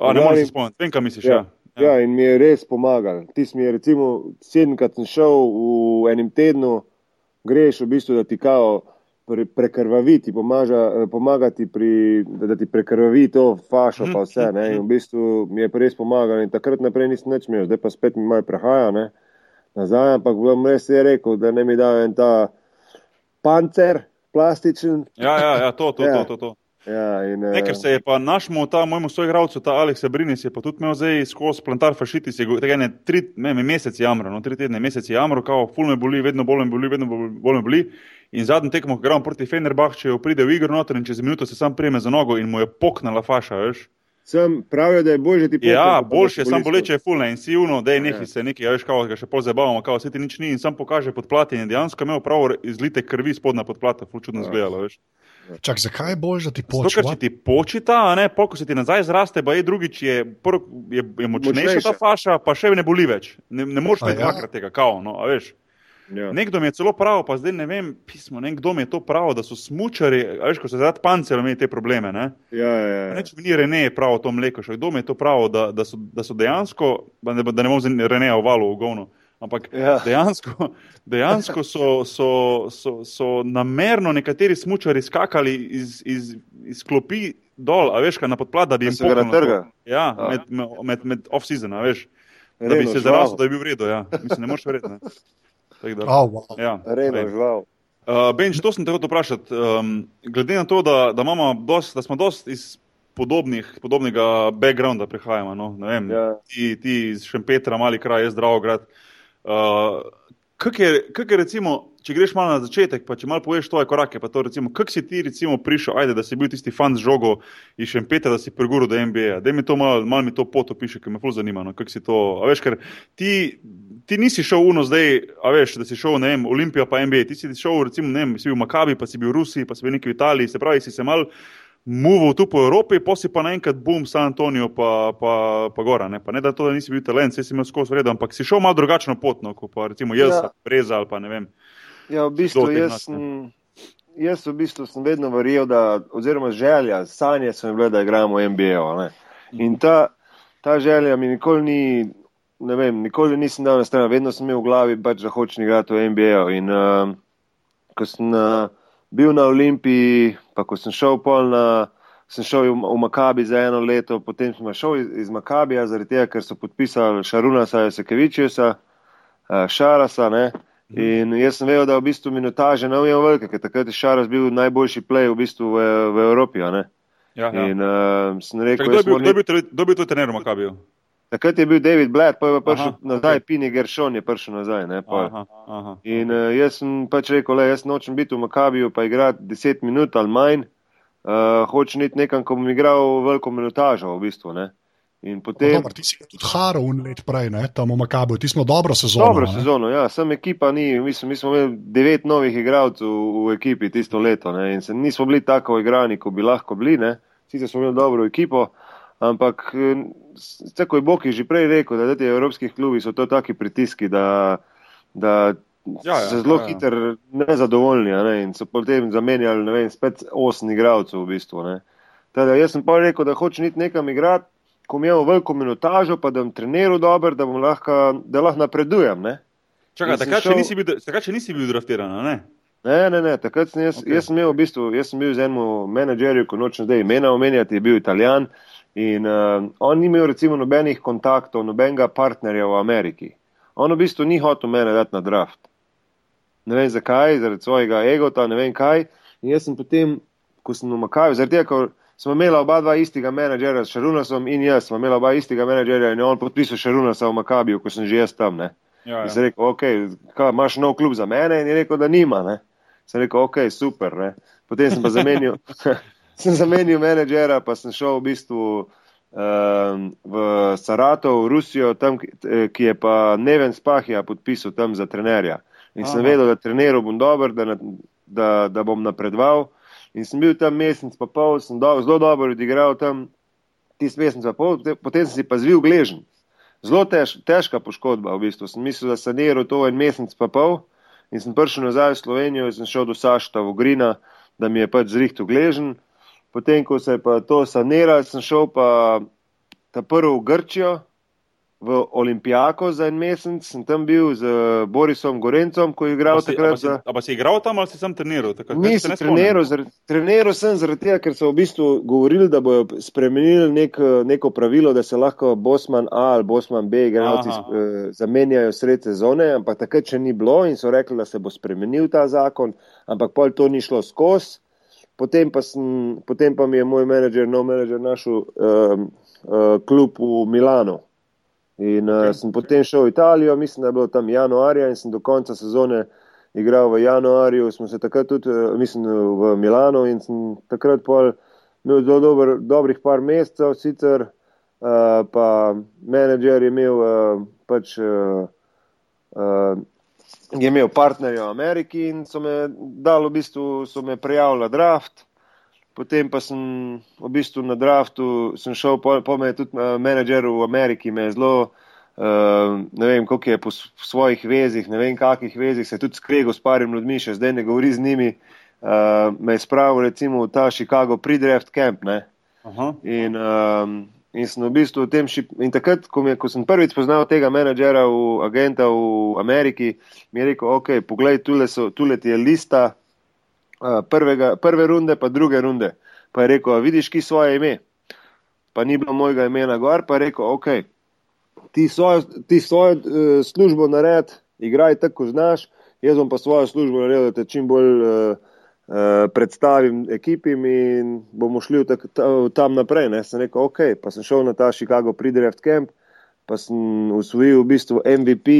A, ne morem se spomniti, vem, kaj misliš. Ja. Ja. Ja, in mi je res pomagal. Ti si mi je, recimo, sedemkrat sem šel v enem tednu, greš v bistvu, da ti kao pre, prekrvaviti, pomaga, pomaga ti pri, da, da ti prekrvavi to fašo, Mhm, pa vse. Ne? In v bistvu mi je res pomagal. In takrat naprej nisem nič imel, zdaj pa spet mi malo prehaja. Ne? Nazaj, ampak bom res je rekel, da ne mi da en ta pancer, plastičen. Ja, ja, ja, to, to, Ja. to, to. to. Ja, in, Ne, ker se je pa našemu, ta mojemu soigralcu, ta Aleks Brinis, je pa tudi imel zdaj skozi plantar fašitis, je tega ne tri ne, me mesec jamro, no, tri tedne mesec jamro, kao, ful me boli, vedno bolj me boli, vedno bolj bolj me boli. In zadnji tekmo, ko gremo proti Fenerbahčeju, pride v igro noter in čez minuto se sam prime za nogo in mu je poknala faša, veš. Sem pravijo, da je bolje ti Ja, pokati, pa da boljše, sam boleče je fulne in si uno, da je Ja. nekaj se nekaj, ja, veš, kao, ga še pol zabavamo, kao, se ti nič ni in sam pokaže podplati in dejansko imel prav izlite krvi spodna podplata, ful čudno Ja. zgledalo, veš. Čak, zakaj je bolj, da ti Zato, poči? ker če ti počita, a ne, pol, ko se ti nazaj zraste, pa je drugič, je, prv, je, je močnejša Močnejša. ta faša, pa še ne boli več. Ne, ne moreš imeti ja? dvakrat tega, kao, no, a veš. Ja. Nekdo mi je celo prav, pa zdaj ne vem, pismo, nekdo mi je to prav, da so smučari, a veš, ko so zaradi pancerja imeli te probleme, ne. Ja, ja, ja. Neč mi ni Rene prav o tom mleku, še kdo mi je to prav, da, da, so, da so dejansko, pa ne, da ne bom zdaj Reneja uvalil v govno, ampak Ja. dejansko, dejansko so, so, so, so namerno nekateri smučari skakali iz, iz, iz klopi dol, a veš, kaj na podplat, da bi Da jim to. natrgali? Ja, med, med, med, off-season, veš. Da bi Reno se žval. zrasel, da je bil v redu, ja. Mislim, ne moreš verjeti. Da, Oh, wow. ja, Reno glej. žval. Uh, Benč, to sem te hotel vprašati. Um, glede na to, da, da, dost, da smo dosti iz podobnih, podobnega backgrounda prihajamo, no? vem, ja. ti, ti iz Šempetra, mali kraj, jaz zdravo grad. Uh, Kaj je, kak je recimo, če greš malo na začetek, pa če malo poveš tvoje korake, pa to recimo, kako si ti recimo prišel, ajde, da si bil tisti fan z žogo in še pete, da si preguril do NBA. Da mi to malo, malo mi to poto piše, ker me ful zanima, no, kako si to, a veš, ker ti, ti nisi šel uno zdaj, a veš, da si šel, ne vem, Olimpija pa NBA, ti si šel recimo, ne vem, si bil v Makabi, pa si bil v Rusiji, pa si bil neki v Italiji, se pravi, si se mal muvil tu po Evropi, pa si pa naenkrat bum, San Antonijo, pa, pa, pa gora. Ne? pa ne da to, da nisi bil talent, si imel skozi vredno, ampak si šel malo drugačno pot, no, kot pa recimo jaz, ja. Preza ali pa ne vem. Ja, v bistvu jaz sem. Jaz v bistvu sem vedno verjel, da, oziroma želja, sanje so mi bile, da igramo NBA. In ta, ta želja mi nikoli ni, ne vem, nikoli nisem dal na stran, vedno sem imel v glavi, pač, da hočem igrati v NBA. In uh, ko sem uh, bil na Olimpiji, pa ko sem šel pol na, sem šel v, v Makabi za eno leto, potem sem šel iz, iz Makabija, zaradi tega, ker so podpisali Šaruna Sajesekevičiusa, uh, Šarasa, ne. In jaz sem vedel, da v bistvu minutaže ne ujem velike, ker takrat je Šaras bil najboljši play v bistvu v, v Evropi, ne. Ja, ja. In uh, sem rekel, da je bil, bil, bil to trener v Makabiju. Takrat je bil David Blatt, pa je prišel aha, nazaj, okay. Pini Gershon je prišel nazaj. Ne, aha, aha. In uh, jaz sem pač rekel, le, jaz nočem biti v Makabiju, pa igrati 10 minut ali manj, uh, hočem iti nekam, ko bom igral veliko minutažo v bistvu. Ne. In potem. Dobar, ti si tudi Haro un let prej, ne, tam v Makabiju, ti smo dobro sezono. Dobro sezono, ja, sem ekipa ni, mislim, mi smo imeli devet novih igralcev v, v ekipi tisto leto, ne, in se nismo bili tako igrani, kot bi lahko bili, ne, sicer smo imeli dobro ekipo. Ampak, tako je Bog že prej rekel, da ti evropski klubi so to taki pritiski, da, da ja, ja, so zelo ja, ja. hitro nezadovoljni ne, in so potem zamenjali, ne vem, spet osem igralcev v bistvu. Teda, jaz sem pa rekel, da hočem iti nekam igrati, ko imamo veliko minutažo, pa da bom treniral dobro, da, lahko, da lahko napredujem. Čakaj, takrat, šel... nisi bil, takrat še nisi bil draftiran, ne? Ne, ne, ne, takrat sem jaz, okay. jaz sem imel v bistvu, jaz sem bil z enim menedžerjem, ko nočem zdaj imena omenjati, je bil italijan. In uh, on ni imel recimo nobenih kontaktov, nobenega partnerja v Ameriki. On v bistvu ni hotel mene dati na draft. Ne vem zakaj, zaradi svojega egota, ne vem kaj. In jaz sem potem, ko sem umakal, zaradi tega, smo imeli oba dva istega menedžerja s Šarunasom in jaz, smo imeli oba istega menedžerja in on podpisal Šarunasa v Makabiju, ko sem že jaz tam. Ne. Ja, ja. In sem rekel, ok, kaj, imaš nov klub za mene? In je rekel, da nima. Ne. Sem rekel, ok, super. Ne. Potem sem pa zamenil. sem zamenil menedžera, pa sem šel v bistvu um, v Saratov, v Rusijo, tam, ki je pa Neven Spahija podpisal tam za trenerja. In Aha. sem vedel, da treniral bom dober, da, da, da bom napredoval. In sem bil tam mesec pa pol, sem do, zelo dobro odigral tam tisti mesec pa pol, potem sem si pa zvil gležen. Zelo tež, težka poškodba v bistvu. Sem mislil, da sem saniral to en mesec pa pol in sem prišel nazaj v Slovenijo in sem šel do Sašta v Grina, da mi je pač zrihtel gležen. Potem, ko se je pa to saniralo, sem šel pa ta prvi v Grčijo, v Olimpijako za en mesec, sem tam bil z Borisom Gorencom, ko je igral si, takrat. Za... A pa si igral tam ali si sam treniral? Nisem treniral, treniral sem zaradi tega, ker so v bistvu govorili, da bojo spremenili nek, neko pravilo, da se lahko Bosman A ali Bosman B igralci uh, zamenjajo sred sezone, ampak takrat še ni bilo in so rekli, da se bo spremenil ta zakon, ampak pol to ni šlo skozi. Potem pa, sem, potem pa mi je moj menedžer, nov menedžer, našel uh, uh, klub v Milano. In uh, sem potem šel v Italijo, mislim, da je bilo tam januarja in sem do konca sezone igral v januarju. Smo se takrat tudi, uh, mislim, v Milano in sem takrat pol imel zelo dober, dobrih par mesecev, sicer uh, pa menedžer je imel uh, pač. Uh, uh, je imel partnerja v Ameriki in so me dali, v bistvu so me prijavili na draft. Potem pa sem v bistvu na draftu šel, po, po me tudi uh, menedžer v Ameriki, me je zelo, uh, ne vem, koliko je po svojih vezih, ne vem, kakih vezih se je tudi skregal s parimi ljudmi, še zdaj ne govori z njimi. Uh, me je spravil recimo v ta Chicago pre-draft camp. In, um, In sem v bistvu v tem šip. In takrat, ko, je, ko sem prvič spoznal tega menedžera, v, agenta v Ameriki, mi je rekel: Ok, poglej, tule, so, tule ti je lista prvega, prve runde, pa druge runde. Pa je rekel: Vidiš, ki svoje ime. Pa ni bilo mojega imena gor, pa je rekel: Ok, ti svojo, ti svojo uh, službo nared, igraj tako, znaš. jaz bom pa svojo službo naredil, da te čim bolj uh, uh, predstavim ekipim in bomo šli v tak, ta, tam naprej. Ne. Sem rekel, ok, pa sem šel na ta Chicago Pre-Draft Camp, pa sem usvojil v bistvu MVP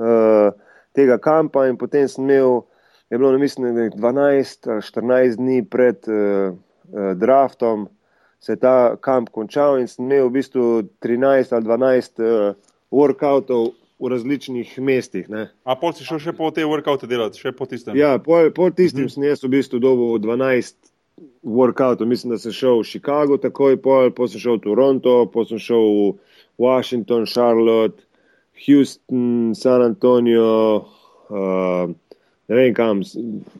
uh, tega kampa in potem sem imel, je bilo, mislim, 12 ali 14 dni pred uh, uh, draftom se je ta kamp končal in sem imel v bistvu 13 ali 12 uh, workoutov v različnih mestih. Ne. A pol si šel še po te workoute delati, še po tistem? Ja, po, po tistem hmm. sem jaz v bistvu dobil 12 workoutov. Mislim, da sem šel v Chicago takoj, pol, pol sem šel v Toronto, pol sem šel v Washington, Charlotte, Houston, San Antonio. Uh, ne vem, kam,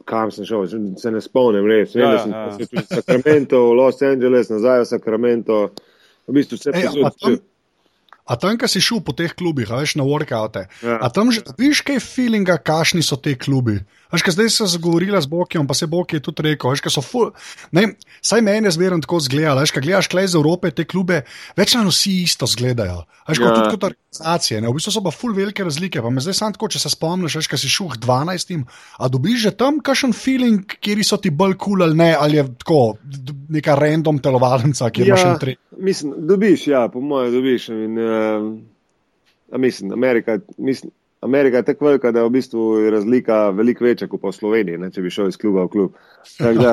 kam sem šel, se ne spomnim, res. Vem, ja, da sem ja. se tudi v Sacramento, v Los Angeles, nazaj v Sacramento, v bistvu vse posod. A tam, ki si šel po teh klubih, veš na workoute, ja. a tam že viš kaj feelinga, kakšni so te klubi. Veš, zdaj se je zgovorila z Bokijem, pa se Bokij je tudi rekel, veš, so full. Ne, saj meni je zmerno tako zgledalo, veš, kaj gledaš klej iz Evrope, te klube, večino vsi isto zgledajo. Veš, ja. kot tudi kot organizacije, ne, v bistvu so pa full velike razlike. Pa me zdaj sam tako, če se spomniš, veš, kaj si šel 12, a dobiš že tam kakšen feeling, kjer so ti bolj kul cool ali ne, ali je tako neka random telovalnica, kjer ja, imaš še tri. Mislim, dobiš, ja, po mojem, dobiš. In, uh, mislim, Amerika, mislim. Amerika je tako velika, da je v bistvu razlika veliko večja kot pa v Sloveniji, ne, če bi šel iz kluba v klub. Da,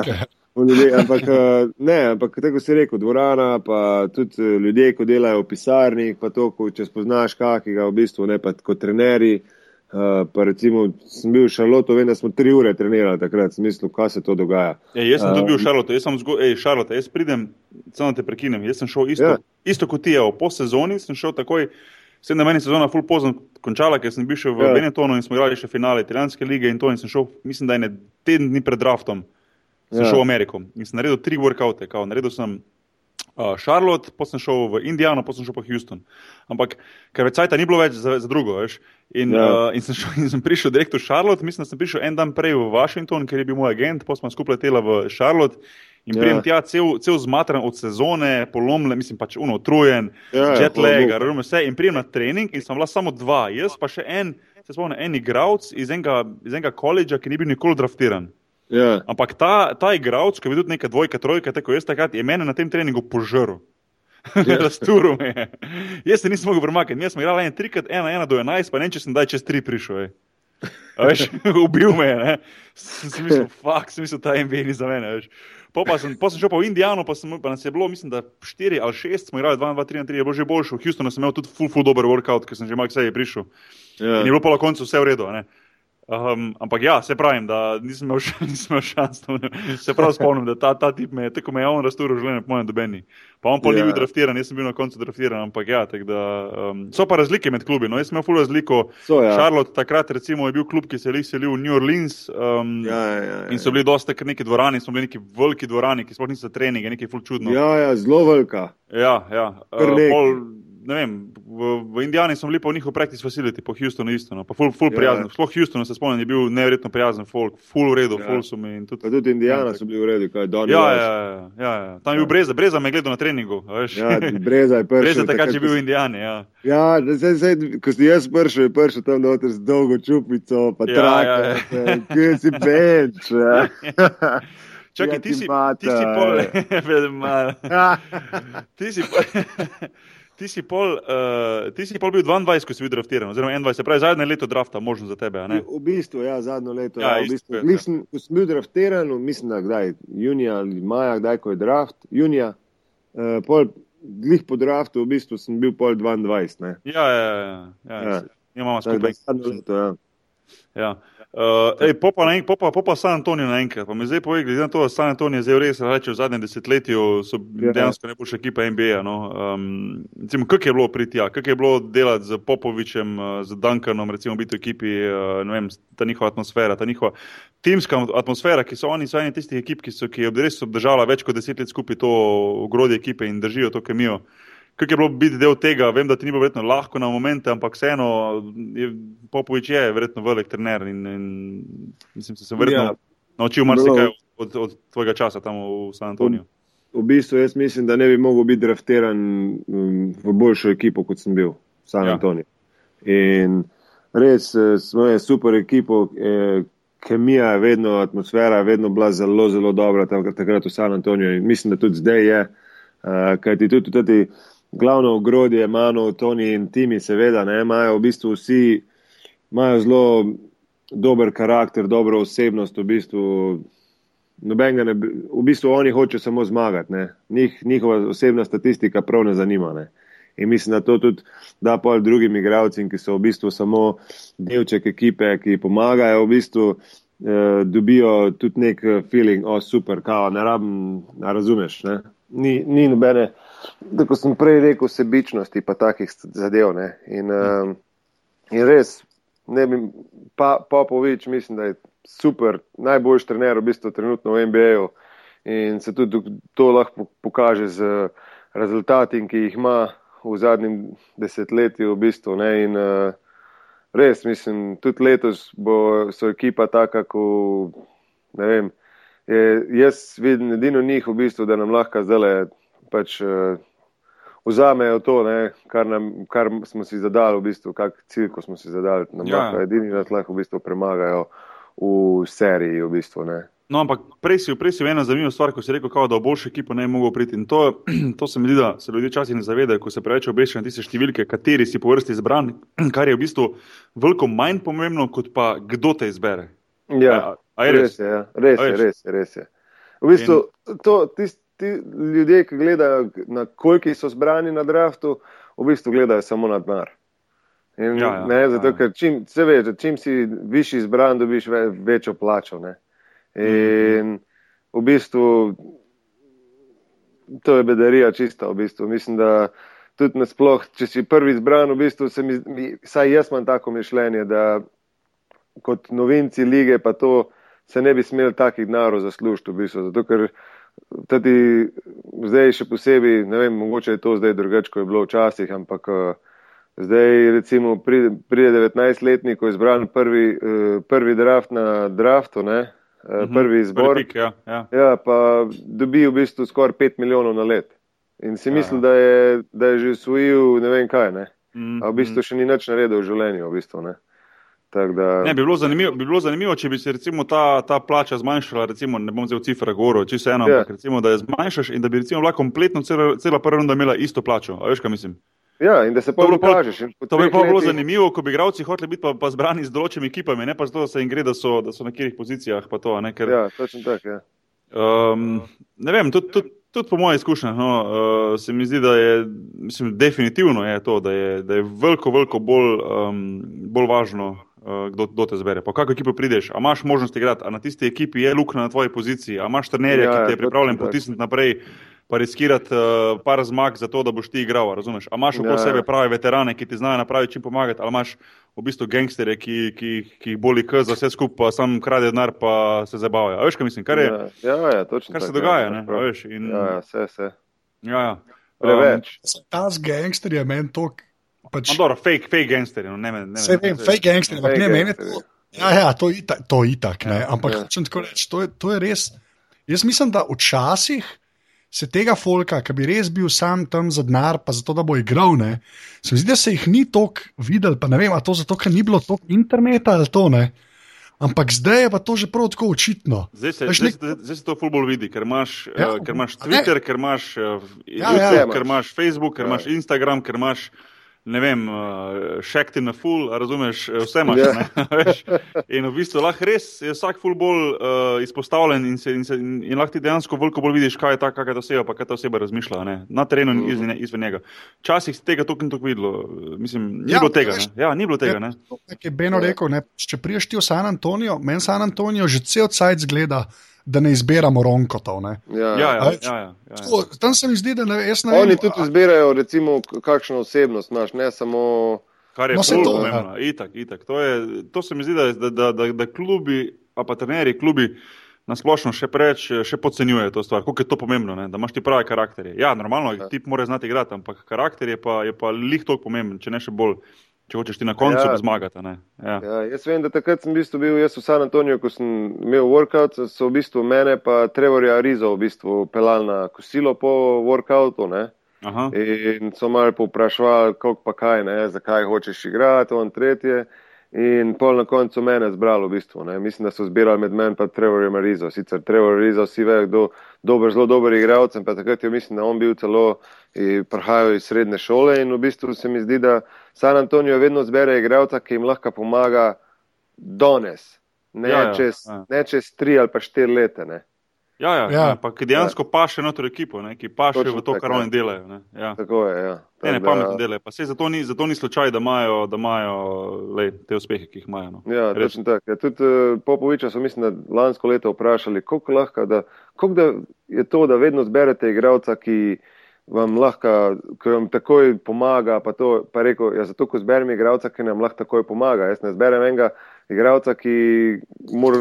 okay. ampak, eh, ne, ampak tako si rekel, dvorana, pa tudi eh, ljudje, ko delajo v pisarni, pa to, ko, če spoznaš kakega v bistvu, ne pa kot trenerji. Uh, pa recimo, sem bil v Šarlotu, vem, da smo tri ure trenirali takrat, sem mislil, kaj se to dogaja. E, jaz sem uh, tudi bil v Šarlotu, jaz sem zgodil, hej, Šarlota, jaz pridem, samo te prekinem, jaz sem šel isto, ja. isto kot ti, po sezoni sem šel takoj. Vse na meni sezona full pozno končala, ker sem bil še v ja. Benetonu in smo igrali še finale italijanske lige in to in sem šel, mislim, da je ne teden dni pred draftom, sem ja. šel v Ameriko in sem naredil tri workoute, kao, naredil sem uh, Charlotte, potem sem šel v Indijano, potem sem šel pa Houston. Ampak, ker več cajta ni bilo več za, za drugo, veš. In, ja. uh, in, sem šel, in sem prišel direkt v Charlotte, mislim, da sem prišel en dan prej v Washington, ker je bil moj agent, potem smo skupaj letela v Charlotte. In ja. prijem tja cel, cel zmatran od sezone, polomljen, mislim pač unotrujen, ja, ja jet lag, razumem vse. In prijem na trening in sem bila samo dva, jaz pa še en, se spomnim, en igralec iz enega, iz enega koledža, ki ni bil nikoli draftiran. Ja. Ampak ta, ta igralec, ki je bil tudi neka dvojka, trojka, tako jaz takrat, je mene na tem treningu požrl. Ja. Razturil me je. Jaz se nisem mogel premakniti, jaz sem igral en trikrat, ena, ena do enajst, pa ne če sem daj čez tri prišel. Veš, ubil me je, sem mislil, fuck, sem mislil, ta NBA ni za mene. Veš. Pa, pa, sem, pa sem šel pa v Indijano, pa, sem, pa nas je bilo, mislim, da 4 ali 6, smo igrali 2, 2, 3, 3, je bilo že boljše. V Houstonu sem imel tudi full, full dober workout, ker sem že malo kse je prišel. Yeah. Ja. In je bilo pa na koncu vse v redu. Um, ampak ja, se pravim, da nisem imel, imel šans. Se prav spomnim, da ta, ta tip me je tako me je on razturil življenje, po mojem, dobeni. Pa on pa ni bil ja. draftiran, jaz sem bil na koncu draftiran, ampak ja, da, um, so pa razlike med klubi. No, jaz sem imel full razliko. So, ja. Charlotte takrat recimo je bil klub, ki se je selil v New Orleans um, ja, ja, ja, in so bili dosta neki dvorani, smo bili neki veliki dvorani, ki sploh niso treningi, nekaj full čudno. Ja, ja, zelo velika. Ja, ja. Uh, ne vem, v, v Indijani smo bili po njihovih practice facility, po Houstonu isto, no. pa full, full prijazen. Ja. Sploh Houstonu se spomnim, je bil neverjetno prijazen folk, full v redu, ja. full so mi. Tudi, pa tudi Indijana so bili v redu, kaj Donny. Ja, ja, ja, ja, ja. Tam je bil ja. Breza, Breza me je gledal na treningu. Ja, Breza je prvi. Breza takrat je bil v Indijani, ja. Ja, zdaj, zdaj, ko si jaz pršel, je pršel tam noter z dolgo čupico, pa ja, trak, ja, ja. kje si benč. Ja. Čakaj, ti si, ti si pol. Ti si. Ti si, pol, uh, ti si pol bil 22, ko si bil draftiran, oziroma 21, se pravi zadnje leto drafta, možno za tebe. V, v bistvu, ja, zadnje leto. Ja, ja, v bistvu. mislim, ko sem bil draftiran, mislim, da kdaj, junija ali maja, kdaj ko je draft, junija, uh, pol, glih po draftu, v bistvu sem bil pol 22. Ne? Ja, ja, ja. ja, ja, ja. Imamo skupaj. Zadnje leto, ja. Ja. Uh, ej, popa, na, popa, popa San Antonijo naenkrat. Pa mi zdaj povej, glede na to, da San Antonijo zdaj res reče v zadnjem desetletju, so ja, dejansko najboljša ekipa NBA. No? Um, Kaj je bilo priti, kaj je bilo delati z Popovičem, z Duncanom, recimo biti v ekipi, uh, ne vem, ta njihova atmosfera, ta njihova timska atmosfera, ki so oni, so eni tistih ekip, ki so, ki je res obdržala več kot deset let skupaj to ogrodje ekipe in držijo to kemijo kako je bilo biti del tega. Vem, da ti ni bilo verjetno lahko na momente, ampak vseeno je Popovič je verjetno velik trener in, in mislim, da se je verjetno ja. naučil marsikaj od, od tvojega časa tam v San Antoniju. V, v bistvu jaz mislim, da ne bi mogel biti draftiran um, v boljšo ekipo, kot sem bil v San ja. Antoniju. In res eh, smo je super ekipo, eh, kemija je vedno, atmosfera je vedno bila zelo, zelo dobra takrat v San Antoniju in mislim, da tudi zdaj je, uh, kajti tudi tudi glavno ogrodje, Mano, Toni in Timi, seveda, ne, imajo v bistvu vsi, imajo zelo dober karakter, dobro osebnost, v bistvu. Nobenega ne, v bistvu oni hočejo samo zmagati, Njih, njihova osebna statistika prav ne zanima. Ne. In mislim, da to tudi da pol drugim igravcem, ki so v bistvu samo delček ekipe, ki pomagajo, v bistvu eh, dobijo tudi nek feeling, o oh, super, kao, ne rabim, ne razumeš. Ne? Ni, ni nobene, tako sem prej rekel, sebičnosti pa takih zadev. Ne? In, eh, in res, ne bi, pa, Popovič, mislim, da je super, najboljši trener v bistvu trenutno v NBA-ju in se tudi to lahko pokaže z rezultati, ki jih ima v zadnjem desetletju. V bistvu, in, uh, res, mislim, tudi letos bo so ekipa taka, kot ne vem. Je, jaz vidim edino njih, v bistvu, da nam lahko zdaj pač, uh, vzamejo to, ne, kar, nam, kar smo si zadali, v bistvu, kak cilj, ko smo si zadali. Nam ja. lahko edini nas lahko v bistvu premagajo v seriji. V bistvu, No, ampak prej si, prej si ena zanimiva stvar, ko si rekel, kao, da v boljšo ekipo ne bi mogel priti. In to, to se mi zdi, da se ljudje včasih ne zavedajo, ko se preveč obešajo na tiste številke, kateri si po vrsti izbran, kar je v bistvu veliko manj pomembno, kot pa kdo te izbere. Ja, a, a je res? Res je, ja. res, je, res, je, res je. V bistvu, In... to, tisti ti ljudje, ki gledajo, na koliko so zbrani na draftu, v bistvu gledajo samo na denar. In, ja, ja, ne, zato, ja. ker čim, se veš, čim si višji izbran, dobiš ve, večjo plačo. Ne. In v bistvu to je bedarija čista. V bistvu. Mislim, da tudi nasploh, če si prvi izbran, v bistvu se mi, saj jaz imam tako mišljenje, da kot novinci lige pa to se ne bi smel takih denarov zaslužiti. V bistvu. Zato, ker tudi zdaj še posebej, ne vem, mogoče je to zdaj drugače, kot je bilo včasih, ampak. Zdaj, recimo, pride 19-letnik, ko je izbran prvi, prvi draft na draftu, ne, Eh, mhm. prvi izbor. Pik, ja, ja. ja, pa dobi v bistvu skoraj 5 milijonov na let. In si ja, misli, ja. da, da je že usvojil ne vem kaj. Ne? Mm, A v bistvu mm. še ni nič naredil v življenju. V bistvu, ne? Da... Ne, bi, bilo bi bilo zanimivo, če bi se ta, ta plača zmanjšala. Recimo, ne bom vzel cifra goro, če se eno, yeah. ampak recimo, da je zmanjšaš in da bi recimo, bila kompletno cela, cela prva runda imela isto plačo. A veš, kaj mislim? Ja, in da se pa pokažeš. To bi pa bilo zanimivo, ko bi igravci hoteli biti pa, pa zbrani z določenimi ekipami, ne pa zato, da se jim gre, da so, da so na katerih pozicijah. To, ne, ker, ja, točno tako. Ja. Um, ne vem, tudi, tudi, tudi po mojih izkušnjah no, uh, se mi zdi, da je mislim, definitivno je to, da je, da je veliko, veliko bolj, um, bolj važno, kdo, kdo te zbere. Po kakšno ekipo prideš, a imaš možnost igrati, a na tisti ekipi je luknja na tvoji poziciji, a imaš trenerja, ja, ki te je pripravljen potisniti naprej pa riskirati uh, par zmag za to, da boš ti igral. Razumeš? A imaš okoli ja. sebe prave veterane, ki ti znajo napraviti čim pomagati, ali imaš v bistvu gangsterje, ki, ki, ki jih boli k za vse skupaj, pa sam krade denar, pa se zabavajo. Veš, kaj mislim? Kar, je, ja, ja, ja, točno, kar se tak, dogaja, ja, ne? Veš, in, ja, ja, vse, vse. Ja, ja. Preveč. Um, ta z gangsterjem je meni to. Pač... No, dobro, fake, fake gangsterje. No, ne, ne, ne, vem, fake gangsterje, ampak ne meni to. Ja, ja, to je itak, to itak. Ja, ampak, ja. če tako rečem, to, to je res. Jaz mislim, da včasih se tega folka, ki bi res bil sam tam za denar, pa zato, da bo igral, ne, se mi zdi, da se jih ni toliko videl, pa ne vem, ali to zato, ker ni bilo toliko interneta ali to ne. Ampak zdaj je pa to že prav tako očitno. Zdaj se, zdaj, nek... zdaj, se to fulbol vidi, ker imaš, ja, uh, ker imaš Twitter, ker imaš, uh, ja, YouTube, ja, ker imaš Facebook, ker ja. imaš Instagram, ker imaš ne vem, šekti uh, na full, razumeš, eh, vse imaš. Yeah. in v bistvu lahko res je vsak full bolj uh, izpostavljen in, se, in, se, in, lahko ti dejansko veliko bolj vidiš, kaj je ta, kakšna oseba, pa kaj ta oseba razmišlja ne? na terenu in izven, izven njega. Včasih si tega tukaj in tukaj videlo, mislim, ni ja, bilo tega. Ne? Ja, ni bilo tega. Ne? Je Beno rekel, ne? če priješ ti v San Antonijo, meni San Antonijo že cel cajt zgleda da ne izbiramo ronkotov. Ja. Ja, ja, ja, ja, ja, ja. Tam se mi zdi, da ne, jaz ne vem. Oni tudi izbirajo, recimo, kakšno osebnost imaš, ne samo. Kar je no, zelo pomembno. Ja. Itak, itak. To, je, to se mi zdi, da, da, da, da, da klubi, a pa trenerji, klubi nasplošno še preveč še podcenjujejo to stvar. Kako je to pomembno, ne? da imaš ti prave karakterje. Ja, normalno, ja. ti moraš znati igrati, ampak karakter je pa, je pa lih toliko pomemben, če ne še bolj če hočeš ti na koncu ja. zmagati. Ja. Ja, jaz vem, da takrat sem v bistvu bil v San Antoniju, ko sem imel workout, so v bistvu mene pa Trevorja Rizo v bistvu pelali na kosilo po workoutu. Ne? In so malo povprašvali, kako pa kaj, ne? zakaj hočeš igrati, on tretje. In pol na koncu mene zbralo v bistvu. Ne. Mislim, da so zbirali med menim in Trevorjem Rizo. Sicer Trevor Rizo si ve, kdo dober, zelo dober igralec, pa takrat je mislim, da on bil celo prihajal iz srednje šole in v bistvu se mi zdi, da San Antonijo vedno zbere igralca, ki jim lahko pomaga danes, ne, ja, ja, čez, ja. ne čez tri ali pa štiri leta. Ne. Ja, ja, ja. ja pa ki dejansko ja. paše noter ekipo, ne, ki paše Točno v to, kar oni delajo. Ja. Tako je, ja. Ne, ne, pametno delajo. Pa se zato ni, zato ni slučaj, da imajo, da imajo lej, te uspehe, ki jih imajo. No. Ja, točno tako. Ja, tudi uh, Popoviča so, mislim, da lansko leto vprašali, koliko lahko, da, koliko da je to, da vedno zberete igralca, ki vam lahko, ki vam takoj pomaga, pa to, pa rekel, ja, zato, ko zberem igralca, ki nam lahko takoj pomaga. Jaz ne zberem enega igralca, ki mora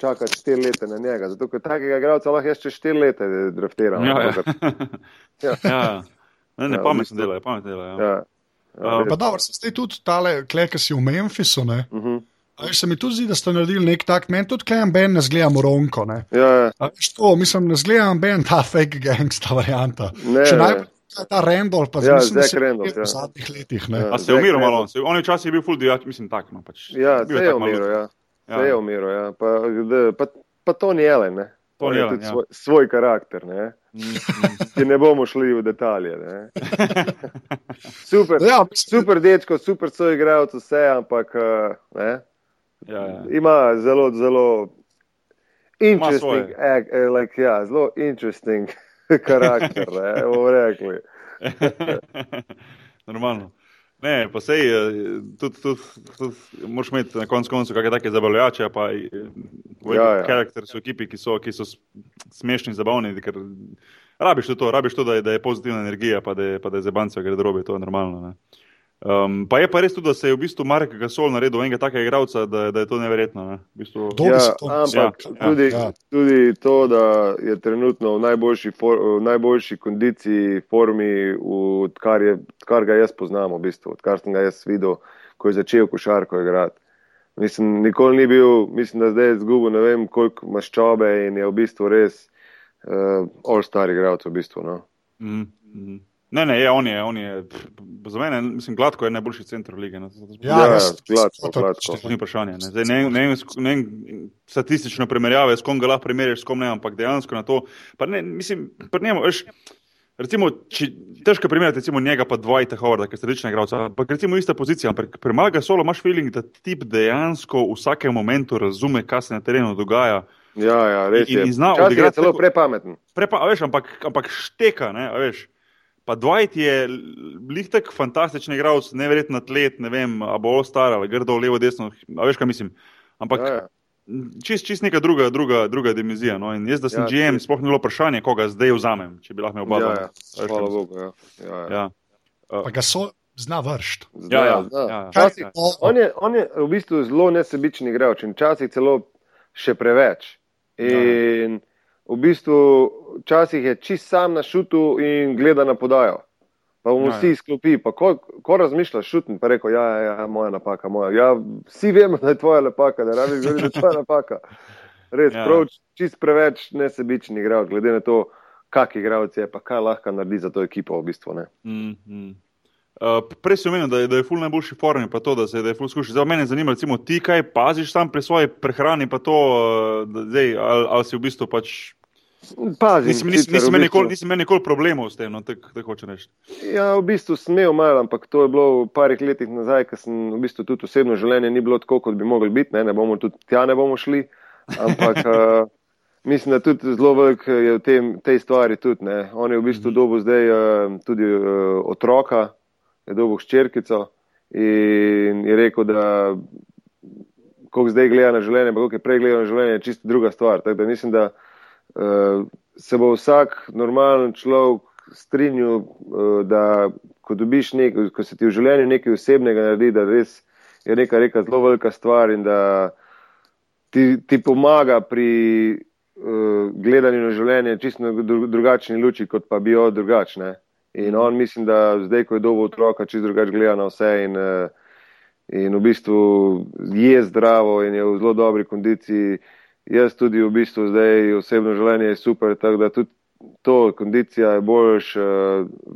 čakati štiri leta na njega. Zato, ker takega igralca lahko jaz čez štiri leta draftiram. Ja, ja. ja. ja. Ne, ne, ja, pametno delajo, pametno delajo. Ja. Ja, uh, pa dobro, ste tudi tale, ki si v Memphisu. Uh mhm. -huh. Ali se mi tudi zdi, da ste naredili nek tak, meni tudi klejem ben, ne zgledam ronko. Ne? Ja, ja. Što, mislim, ne zgledam ben ta fake gangsta varianta. Ne, Še najbolj ta Randall, pa ja, mislim, da Randall, ja. v zadnjih letih. Ja, se je umiral malo, se, on je včasih bil full diač, mislim tak. No, pač, ja, se je umiral, ja. ja. Se je umiral, ja. Pa, pa, pa to ni Ellen, ne. To je tudi ja. svoj, svoj karakter, ne. Mm, mm. ne bomo šli v detalje. super, ja, super dečko, super so igralci, vse, ampak uh, ne, ja, ja. ima zelo, zelo interesting, ag, eh, like, ja, zelo interesting karakter, ne bomo rekli. Normalno. Ne, pa sej, eh, tudi, tudi, tudi moraš imeti na koncu koncu kakšne take zabavljače, pa eh, ja, ja. karakter so ekipi, ki so, ki so smešni, zabavni, ker rabiš to, rabiš to, da je, da je pozitivna energija, pa da je, pa da je zebanca, ker drobi, to je normalno. Ne. Um, pa je pa res tudi, da se je v bistvu Marek Gasol naredil enega takega igralca, da, da je to neverjetno. Ne? V bistvu... ja, ampak ja, tudi, ja. tudi to, da je trenutno v najboljši, for, v najboljši kondiciji, formi, odkar, je, odkar ga jaz poznam, v bistvu, odkar sem ga jaz videl, ko je začel košarko igrati. Mislim, nikoli ni bil, mislim, da zdaj je zgubil ne vem koliko maščobe in je v bistvu res uh, all-star igralec v bistvu. No? Mm -hmm. Ne, ne, je, on je, on je, za mene, mislim, gladko je najboljši center lige. No, ja, ja, gladko, gladko. To ni vprašanje. Ne. Zdaj, ne, ne, ne, statistično primerjave, s kom ga lahko primerjaš, s kom ne, ampak dejansko na to. Pa ne, mislim, pa njemu, veš, recimo, če, težko primerjati, recimo, njega pa Dwighta Howarda, ki sta rečna igralca, ampak recimo ista pozicija, ampak pri Malga Solo imaš feeling, da tip dejansko v vsakem momentu razume, kaj se na terenu dogaja. Ja, ja, res in, je. In zna odigrati. Celo prepameten. Prepa, veš, ampak, ampak šteka, ne, veš. Pa Dwight je lihtek, fantastičen igralec, neverjetno atlet, ne vem, a bo ostar ali grdo, levo, desno, a veš, kaj mislim. Ampak ja, ja. čist, čist neka druga, druga, druga dimenzija. No? In jaz, da sem ja, GM, sploh ni bilo vprašanje, koga zdaj vzamem, če bi lahko me obadal. Ja, ja. Hvala Bogu. Ja. Ja, ja. Ja. Uh, pa ga so. Zna vršt. Ja, ja, ja, ja. Časih, on, je, on je v bistvu zelo nesebičen igralec in včasih celo še preveč. In ja v bistvu včasih je čist sam na šutu in gleda na podajo. Pa bomo ja, vsi izklopi, pa ko, ko razmišljaš, šutni, pa reko, ja, ja, ja, moja napaka, moja. Ja, vsi vemo, da je tvoja napaka, da rabiš govoriti, da je tvoja napaka. Res, ja. prav, čist preveč nesebični igralec, glede na to, kak igralec je, pa kaj lahko naredi za to ekipo v bistvu. Mm, mm. Uh, prej si omenil, da je, da je ful najboljši forum, pa to, da se da je ful skušal. Zdaj, mene zanima, recimo, ti kaj paziš tam pri svoji prehrani, pa to, uh, zdaj, ali, ali si v bistvu pač. Pazim, nisem, nisem, nisem, imel nikoli, nisem imel nikoli problemov s tem, no, tako tak hoče reči. Ja, v bistvu sem imel malo, ampak to je bilo v parih letih nazaj, ker sem v bistvu tudi osebno življenje ni bilo tako, kot bi mogli biti, ne, ne bomo tudi tja ne bomo šli. Ampak uh, mislim, da tudi zelo velik je v tem, tej stvari tudi. Ne. On je v bistvu -hmm. dobil zdaj uh, tudi uh, otroka, je dobil ščerkico in je rekel, da koliko zdaj gleda na življenje, pa koliko je prej gledal na življenje, je čisto druga stvar. Tako da mislim, da uh, se bo vsak normalen človek strinjal, uh, da ko, nek, ko se ti v življenju nekaj osebnega naredi, da res je neka reka zelo velika stvar in da ti, ti pomaga pri uh, gledanju na življenje čisto drugačni luči, kot pa bi jo drugačne. In on mislim, da zdaj, ko je dobo otroka, čisto drugače gleda na vse in, in v bistvu je zdravo in je v zelo dobri kondiciji. Jaz tudi v bistvu zdaj osebno življenje je super, tako da tudi to, kondicija je boljš,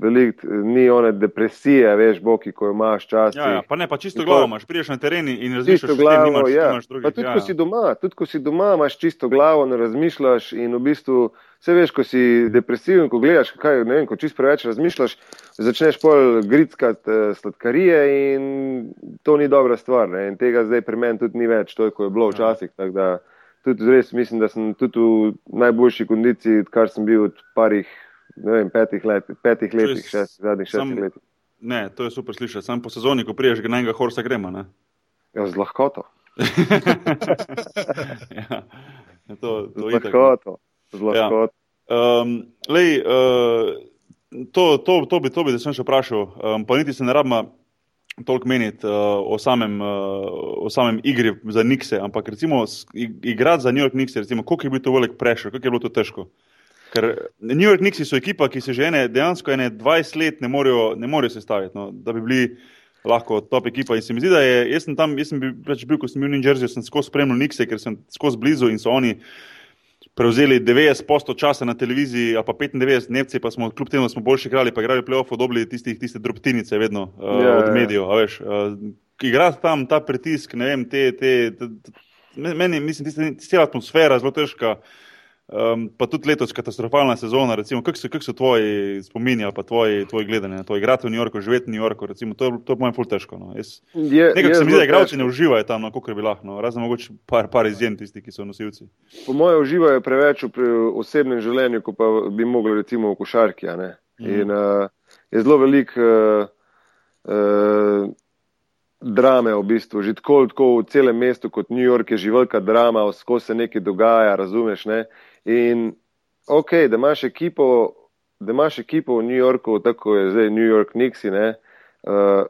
velik, ni one depresije, veš, boki, ko imaš čas. Ja, ja, pa ne, pa čisto glavo imaš, priješ na teren in razmišljaš, glavo, imaš, ja. imaš drugih. Pa tudi, ja, ko ja. si doma, tudi ko si doma, imaš čisto glavo, ne razmišljaš in v bistvu, vse veš, ko si depresiven, ko gledaš, kaj, ne vem, ko čist preveč razmišljaš, začneš pol gritskati uh, sladkarije in to ni dobra stvar. Ne? In tega zdaj pri meni tudi ni več, to je, ko je bilo včasih. tako da Tudi res mislim, da sem tudi v najboljši kondiciji, kar sem bil od parih, ne vem, petih, let, petih letih, šest, zadnjih šestih sam- letih. Ne, to je super slišati. Sam po sezoni, ko priješ na enega horsa, gremo. ne. Ja, z lahkoto. ja, je to, Z to ne. lahkoto. Z lahkoto. Um, lej, uh, to, to, to bi, to bi se še vprašal, um, pa niti se ne rabima toliko meniti uh, o, samem, uh, o samem igri za Nikse, ampak recimo igrati za New York Nikse, recimo, koliko je bil to velik prešer, koliko je bilo to težko. Ker New York Nixi so ekipa, ki se že ene, dejansko ene 20 let ne morejo, ne morejo sestaviti, no, da bi bili lahko top ekipa. In se mi zdi, da je, jaz sem tam, jaz sem bil, pač bil ko sem bil v New Jerseyju, sem skozi spremljal Nixe, ker sem skozi blizu in so oni prevzeli 90% časa na televiziji, a pa 95, Nemci pa smo, kljub temu da smo boljši igrali, pa igrali playoff, dobili tistih, tiste drobtinice vedno uh, Ja, od ja. medijev, a veš. Uh, igrati tam ta pritisk, ne vem, te, te, te, te meni, mislim, tiste, tiste atmosfera je zelo težka. Um, pa tudi letos katastrofalna sezona, recimo, kako so, kak so tvoji spomini ali pa tvoji, tvoji gledanje na to, igrati v New Yorku, živeti v New Yorku, recimo, to, to je po mojem ful težko. No. Jaz, Je, nekako je se mi zdi, da igralci ne uživajo tam, no, kot bi lahko, no. razen mogoče par, par izjem tisti, ki so nosilci. Po mojem, uživajo preveč v osebnem življenju, kot pa bi mogli recimo v košarki. ne. In uh, je zelo velik uh, uh, drame v bistvu, že tako, tako v celem mestu kot New York je že velika drama, skozi se nekaj dogaja, razumeš. Ne? In ok, da imaš ekipo, da imaš ekipo v New Yorku, tako je zdaj New York Nixi, ne. Uh,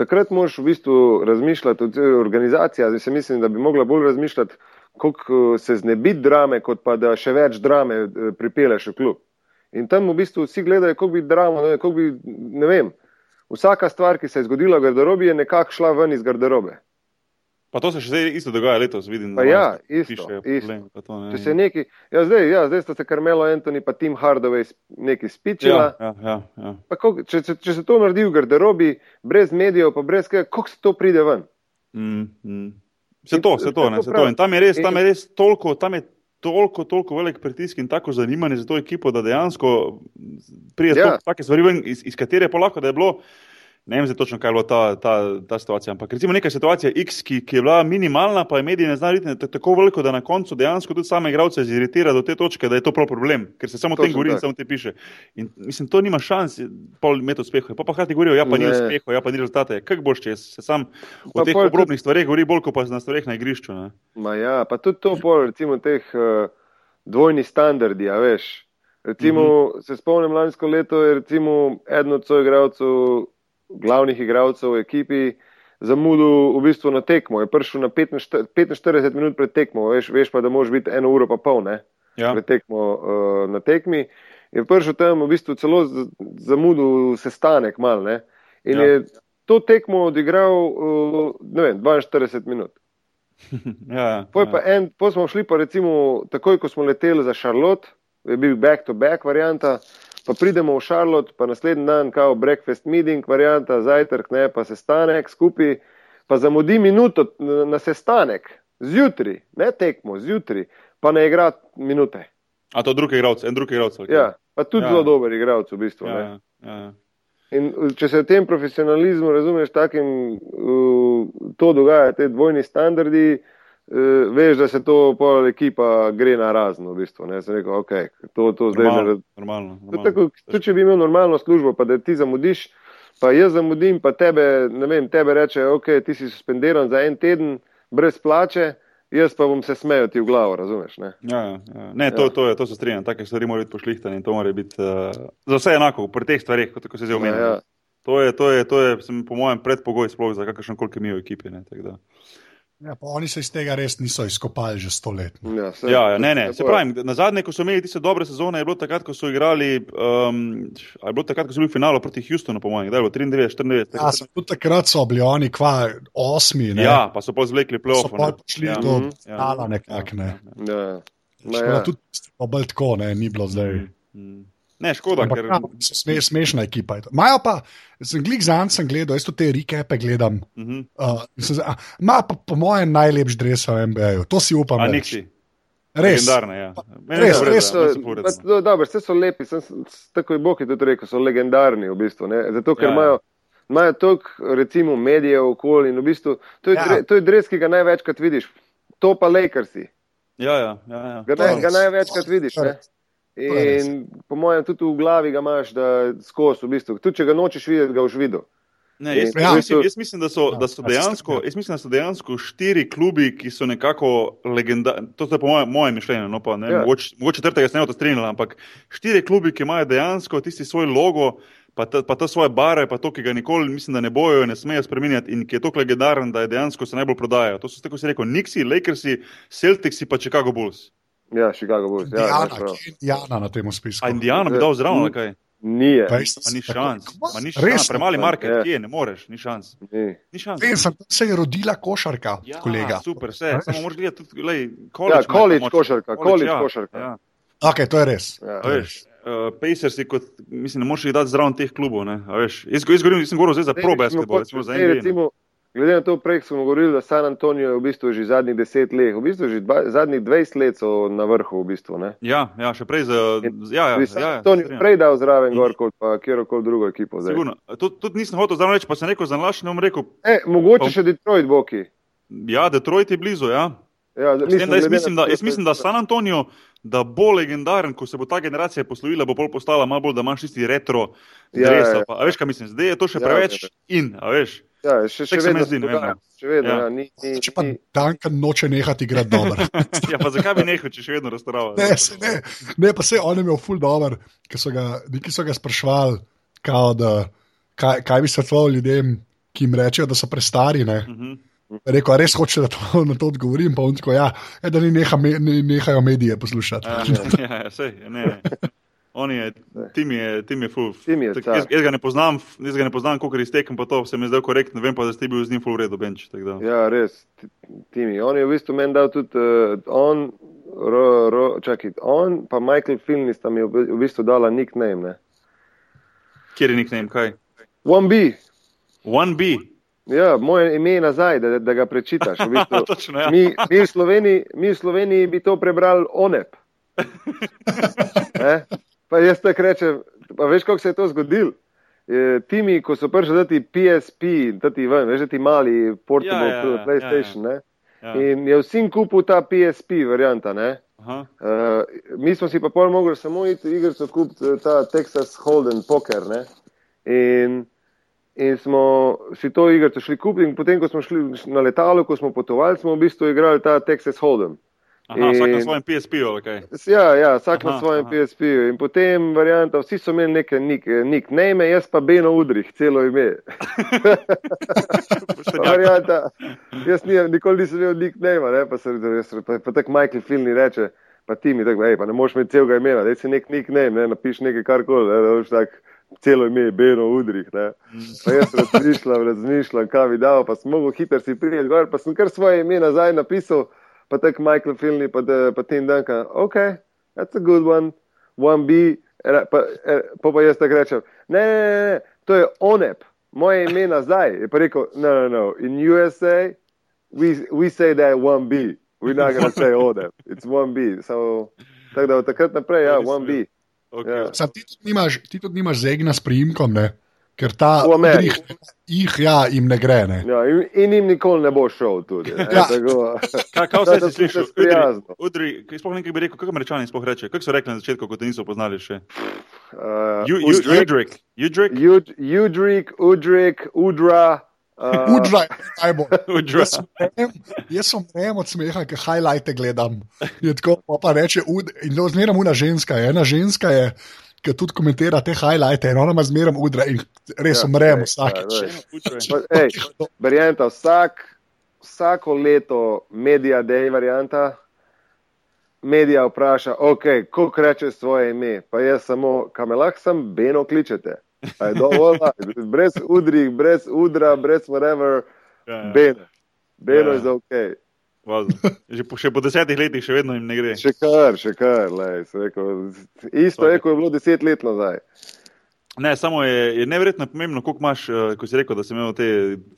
Takrat moraš v bistvu razmišljati, tudi organizacija, zdaj se mislim, da bi mogla bolj razmišljati, kako se znebiti drame, kot pa da še več drame eh, pripeleš v klub. In tam v bistvu vsi gledajo, kako bi dramo, ne, kako bi, ne vem, vsaka stvar, ki se je zgodila v garderobi, je nekako šla ven iz garderobe. Pa to se še zdaj isto dogaja letos, vidim. Pa ja, isto, pišejo isto. problem, to ne- Če se neki, ja zdaj, ja, zdaj sta se Carmelo Anthony pa Tim Hardaway nekaj spičila. Ja, ja, ja, ja. Koliko- Če, če, če se to naredi v garderobi, brez medijev, pa brez kaj, kako se to pride ven? Mm, mm. In to, vse to, ne, vse to. In tam je res, tam je res toliko, tam je toliko, toliko velik pritisk in tako zanimanje za to ekipo, da dejansko pride Ja. ja. take stvari ven, iz, iz katere pa lahko, da je bilo. Ne vem točno, kaj je bila ta, ta, ta situacija, ampak recimo neka situacija X, ki, ki je bila minimalna, pa je mediji ne znajo je tako veliko, da na koncu dejansko tudi same igralce ziritira do te točke, da je to prav problem, ker se samo o tem govori in samo te piše. In mislim, to nima šans, pol imeti uspeha. Pa pa hkrati govorijo, ja pa ni Ne. uspeha, ja pa ni rezultate. Kako boš, če se sam o Pa teh pol tudi- obrobnih stvareh govori bolj, kot pa na stvareh na igrišču. Ne? Ma ja, pa tudi to, pol, recimo, teh uh, dvojni standardi, a veš. Recimo, mm -hmm. se spomnim lansko leto, je recimo eden od soigralcev, glavnih igralcev v ekipi, zamudil v bistvu na tekmo. Je prišel na 45 45 minut pred tekmo, veš, veš pa, da moraš biti eno uro pa pol, ne? Ja. pred tekmo uh, na tekmi. Je prišel tam v bistvu celo zamudil sestanek mal, ne? In Ja. je to tekmo odigral, uh, ne vem, 42 minut. ja, ja, Poj ja. pa en, pol smo šli pa recimo takoj, ko smo leteli za Charlotte, je bil back-to-back varianta, pa pridemo v Charlotte, pa naslednji dan kao breakfast meeting varianta, zajtrk, ne, pa sestanek skupaj, pa zamudi minuto na, sestanek, zjutraj, ne tekmo, zjutraj, pa ne igra minute. A to drugi igralec, en drugi igralec. Ja, pa tudi Ja. zelo dober igralec v bistvu. ja, ne. ja, ja. In če se v tem profesionalizmu razumeš, takim, uh, to dogaja, te dvojni standardi, uh, veš, da se to pol ekipa gre na razno. V bistvu, ne. Sem rekel, ok, to, to zdaj ne Normalno, razumem. normalno, normalno. tako, tudi če bi imel normalno službo, pa da ti zamudiš, pa jaz zamudim, pa tebe, ne vem, tebe reče, ok, ti si suspendiran za en teden brez plače, jaz pa bom se smejal ti v glavo, razumeš? Ne? Ja, ja, ja. Ne, to, Ja. to, je, to se strinjam. Take stvari morajo biti pošlihtane in to mora biti uh, za vse enako, pri teh stvareh, kot ko se zdaj omenja. Ja, ja. To je, to je, to je sem, po mojem predpogoj sploh za kakršen koli kemijo v ekipi. Ne. Ja, pa oni se iz tega res niso izkopali že sto let. Ja, saj- ja, ja, ne, ne. Se pravi, na zadnje, ko so imeli tiste dobre sezone, je bilo takrat, ko so igrali, um, a je bilo takrat, ko so bili v finalu proti Houstonu, po mojem, da je bilo 93, 94. Ja, sem tudi takrat so bili oni kva osmi, ne? ja, pa so pa zvlekli so plov. pa prišli Ja. do Mhm. finala nekako, ne. Ja. Šlo je ja. tudi pa bolj tako, ne, ni bilo zdaj. Mm. Ne, škoda, Ampak, ker ja, so sme, smešna ekipa. Imajo pa, sem glik za sem gledal, jaz to te rekepe gledam. Mhm. Uh, in sem se- a, Ima pa po mojem najlepši dres v NBA-ju, to si upam. Res. Legendarne, ja. Res, so res res, So, res no, dobro, vse so lepi, sem, tako je Bog je tudi rekel, so legendarni v bistvu. Ne? Zato, ker Ja, ja. imajo, imajo toliko, recimo, medijev okoli in v bistvu to je, Ja. ja. dre, to je dres, ki ga največkrat vidiš. To pa Lakersi, Ja, ja, ja. ja. ga, naj, ga največkrat vidiš. Ne? To. In po mojem, tudi v glavi ga imaš, da skozi, v bistvu. tudi če ga nočeš videti, ga už videl. Ne, jaz, Ja. mislim, jaz, mislim, da so, Ja, da so ja, dejansko, ja. jaz mislim, da so dejansko štiri klubi, ki so nekako legendarni. To je po mojem, mojem mišljenju, no pa ne, Ja. mogoče, mogoče četrtega se ne boste strinjali, ampak štiri klubi, ki imajo dejansko tisti svoj logo, pa ta, pa ta svoje bare, pa to, ki ga nikoli, mislim, da ne bojo, ne smejo spremenjati in ki je tako legendaren, da je dejansko se najbolj prodajajo. To so, tako si rekel, Nixi, Lakersi, Celticsi pa Chicago Bulls. Ja, Chicago Bulls. Ja, Indiana, kje je Indiana na tem spisku. A Indiana bi dal zraven, ali kaj? Nije. Ma ni šans, ma ni Res, šans, premali market, Ja. kje, ne moreš, ni šans. Ni. Ni šans. Vem, sem, se je rodila košarka, Ja, kolega. Super, vse. Samo moraš gledati tudi, Ja, college. ima college moč. košarka, college ja, košarka. Ja. Ok, to je res. Ja. A Veš, uh, Pacersi, kot, mislim, ne moreš jih dati zraven teh klubov. ne, a Veš, jaz, jaz govorim, nisem govoril zdaj za pro basketball, recimo za NBA. Glede na to, prej smo govorili, da San Antonijo je v bistvu že zadnjih deset let, v bistvu že dva, zadnjih 20 let so na vrhu. V bistvu, ne. Ja, ja, še prej za. Ja, ja, ja, ja, Antonijo strinjam. prej dal zraven gor kot pa kjerkoli drugo ekipo. Tudi, tudi nisem hotel zdaj reči, pa sem rekel za nalaš, ne bom rekel. E, mogoče Pa- še Detroit, Boki. Ja, Detroit je blizu, ja. Ja, S tem, da jaz, mislim, da, jaz mislim, da San Antonijo, da bo legendaren, ko se bo ta generacija poslovila, bo bolj postala malo bolj, da imaš tisti retro Ja, dres. ja, ja. Pa, veš, kaj mislim, zdaj je to še Ja, preveč ja, in, a veš. Ja, še, še vedno se ne dogaja. Še vedno, Ja. ja. ni, ni, Če pa. Duncan noče nehati igrati dobro. Ja, pa zakaj bi nehal, če še vedno razstavljaš? Ne, se ne, ne, pa se on je imel ful dobr, ki so ga, neki so ga sprašvali, kao, da, kaj, kaj bi svetovali ljudem, ki jim rečejo, da so prestari. Ne? Mhm. Rekel, a res hoče, da to, na to odgovorim, pa on tako, ja, je, da ni neha, me, ne, nehajo medije poslušati. Ja, ja, ja, sej, ne. On je, tim je, tim je ful. Tim je Tak, jaz, jaz ga ne poznam, jaz ga ne poznam, koliko iztekem, pa to se mi zdaj korektno, vem pa, da ste bil z njim ful v redu, benč. Ja, res, ti- Timi. On je v bistvu meni dal tudi, uh, on, ro, ro, čakaj, on pa Michael Filni sta mi v bistvu dala nickname. Ne? Kjer je nickname, kaj? 1B, 1B. ja, moje ime je nazaj, da, da ga prečitaš. V bistvu, Točno, ja. mi, mi, v Sloveniji, mi v Sloveniji bi to prebrali ONEP. Ne? Pa jaz tako rečem, pa veš, kako se je to zgodilo? E, Timi, ko so prišli dati PSP, dati ven, veš, ti mali portable Ja, ja, ja, PlayStation, ja, ja, Ja. in je vsem kupil ta PSP varianta, ne? Aha. Uh, mi smo si pa pol mogli samo iti igrico kupiti eh, ta Texas Hold'em poker, ne? In, in smo si to igrico šli kupiti in potem, ko smo šli na letalo, ko smo potovali, smo v bistvu igrali ta Texas Hold'em. Aha, vsak na In- svojem PSP-ju, kaj? Ja, ja, vsak Aha, na svojem. PSP-ju. In potem varianta, vsi so imeli neke nickname, jaz pa Beno Udrih, celo ime. Pa varianta, jaz nijem, nikoli nisem imel nickname, ne, pa se res, pa, pa tako Michael Filni reče, pa ti mi tako, hej, pa ne moreš imeti celega imena, da si nek nickname, ne, napiš nekaj karkoli, ne, da boš tak celo ime je Beno Udrih, ne. Pa jaz razmišljam, razmišljam, kaj bi dal, pa sem mogel hitro si prijeti gor, pa sem kar svoje ime nazaj napisal, pa tako Michael Filni, pa, da- pa Tim Duncan, ok, that's a good one, 1B, Era- pa, eh, pa, pa jaz tako rečem, ne, ne, ne, ne, to je ONEP, moje ime nazaj. Je pa rekel, no, no, no, in USA, we, we say that 1B, we're not going to say ONEP, it's 1B. So, tako da od takrat naprej, ja, 1B. Okay. Ja. Sam, ti, tudi nimaš, ti tudi nimaš zegna s priimkom, ne? Ker ta udrih, jih ja, jim ne gre. Ne? Ja, in, in jim nikoli ne bo šel tudi. Ne, Ja. tako, Kaj, kaj vse si slišal? Udri, udri, kaj sploh nekaj bi rekel, kako američani sploh reče, kako so rekli na začetku, ko te niso poznali še? uh, Ju- Ju- Udrik, Udrik, Ud- Udrik, Udrik, Udra. Uh, Udra je najbolj. Udra. Jaz sem mrem od smeha, ker highlighte gledam. Je tako, pa, pa reče, ud, in zmeraj una ženska. je. Ena ženska je, ki tudi komentira te highlighte, in ona ima zmeraj udra in res Ja, umrem ej, vsakeč. ja, Pa, ej, varianta, vsak, vsako leto medija dej varianta. Medija vpraša, ok, kako reče svoje ime, pa jaz samo, kam me lahko sem, Beno kličete. Je dovolj, brez udrih, brez udra, brez whatever, Ja, ja. Beno. Beno Ja. je za ok. Važno. Že po, še po desetih letih še vedno jim ne gre. Še kar, še kar, lej, rekel, isto je, kot je bilo deset let nazaj. Ne, samo je, je neverjetno pomembno, koliko imaš, eh, ko si rekel, da si imel te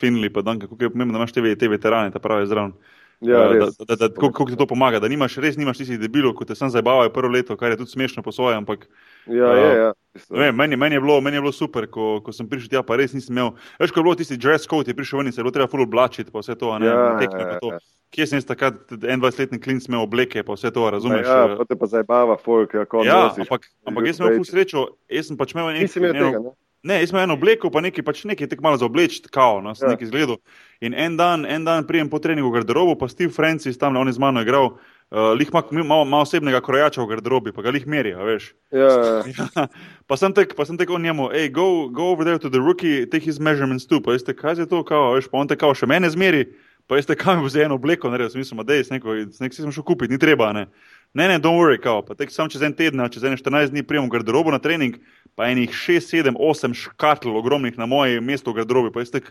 Finli, pa Danke, koliko je pomembno, da imaš te, te veterane, ta pravi zraven. Ja, Eh, da, da, da, koliko, koliko ti to pomaga, da nimaš, res nimaš tistih debilov, ko te sam zabavajo prvo leto, kar je tudi smešno po svoje, ampak Ja, je, ja. vem, meni, meni, je bilo, meni je bilo super, ko, ko sem prišel tja, pa res nisem imel. Veš, ko je bilo tisti dress code, je prišel ven in se je bilo treba full oblačiti, pa vse to, ne, Ja, tekme ja, pa to. ja. Kje sem jaz takrat, 21-letni klinc imel obleke, pa vse to, razumeš? Ja, eh, pa te pa zabava, folk, kako Ja, nosiš. ampak, ampak jaz sem imel ful srečo, jaz sem pač imel nek- Nisi imel tega, ne? Ne, jaz sem imel eno obleko, pa nekaj, pač nekaj tek malo za obleč, kao, no, sem Ja. nekaj izgledal. In en dan, en dan prijem po treningu v garderobo, pa Steve Francis tam, on je z mano igral, uh, lih ima malo, malo osebnega krojača v garderobi, pa ga lih meri, a veš. Ja, ja. Ja, pa sem tek, pa sem tek on njemu, hej, go, go over there to the rookie, take his measurements too, pa jeste, kaj je to, kao, veš, pa on te kao še mene zmeri, pa jeste, kam bo za eno obleko naredil, sem mislil, da je, nek si sem šel kupiti, ni treba, ne. Ne, ne, don't worry, kao, pa tek sam čez en teden, čez ene 14 dni prijem v garderobo na trening, pa enih 6, 7, 8 škatl ogromnih na moje mesto v garderobi, pa jeste,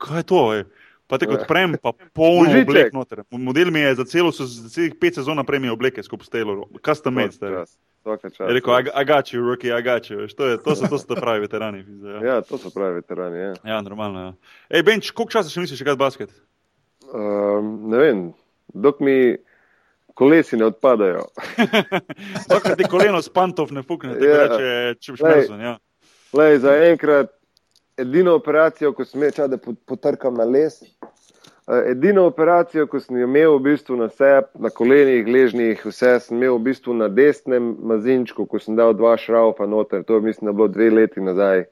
kaj je to, je? Pa te odprem, pa polno oblek noter. Model mi je za celo, za celih pet sezon naprej mi obleke skupaj s Taylorom, custom made. Je rekel, I, I got you, rookie, I got you. Veš, To, je, to, so, to so te pravi veterani. pizda, Ja, Ja, to so pravi veterani. Ja. ja normalno. Ja. Ej, Benč, koliko časa še misliš igrati basket? Um, ne vem, dok mi kolesi ne odpadajo. Dokler ti koleno s pantov ne fukne, tako Ja. reče Čip Glej. Šmerson. Ja. Lej, za enkrat, edino operacijo, ko sem imel, da pot- potrkam na les. eh, Edino operacijo, ko sem imel v bistvu na sebi, na kolenih, ležnih, vse sem imel v bistvu na desnem mazinčku, ko sem dal dva šraufa noter, to je mislim, da bilo dve leti nazaj.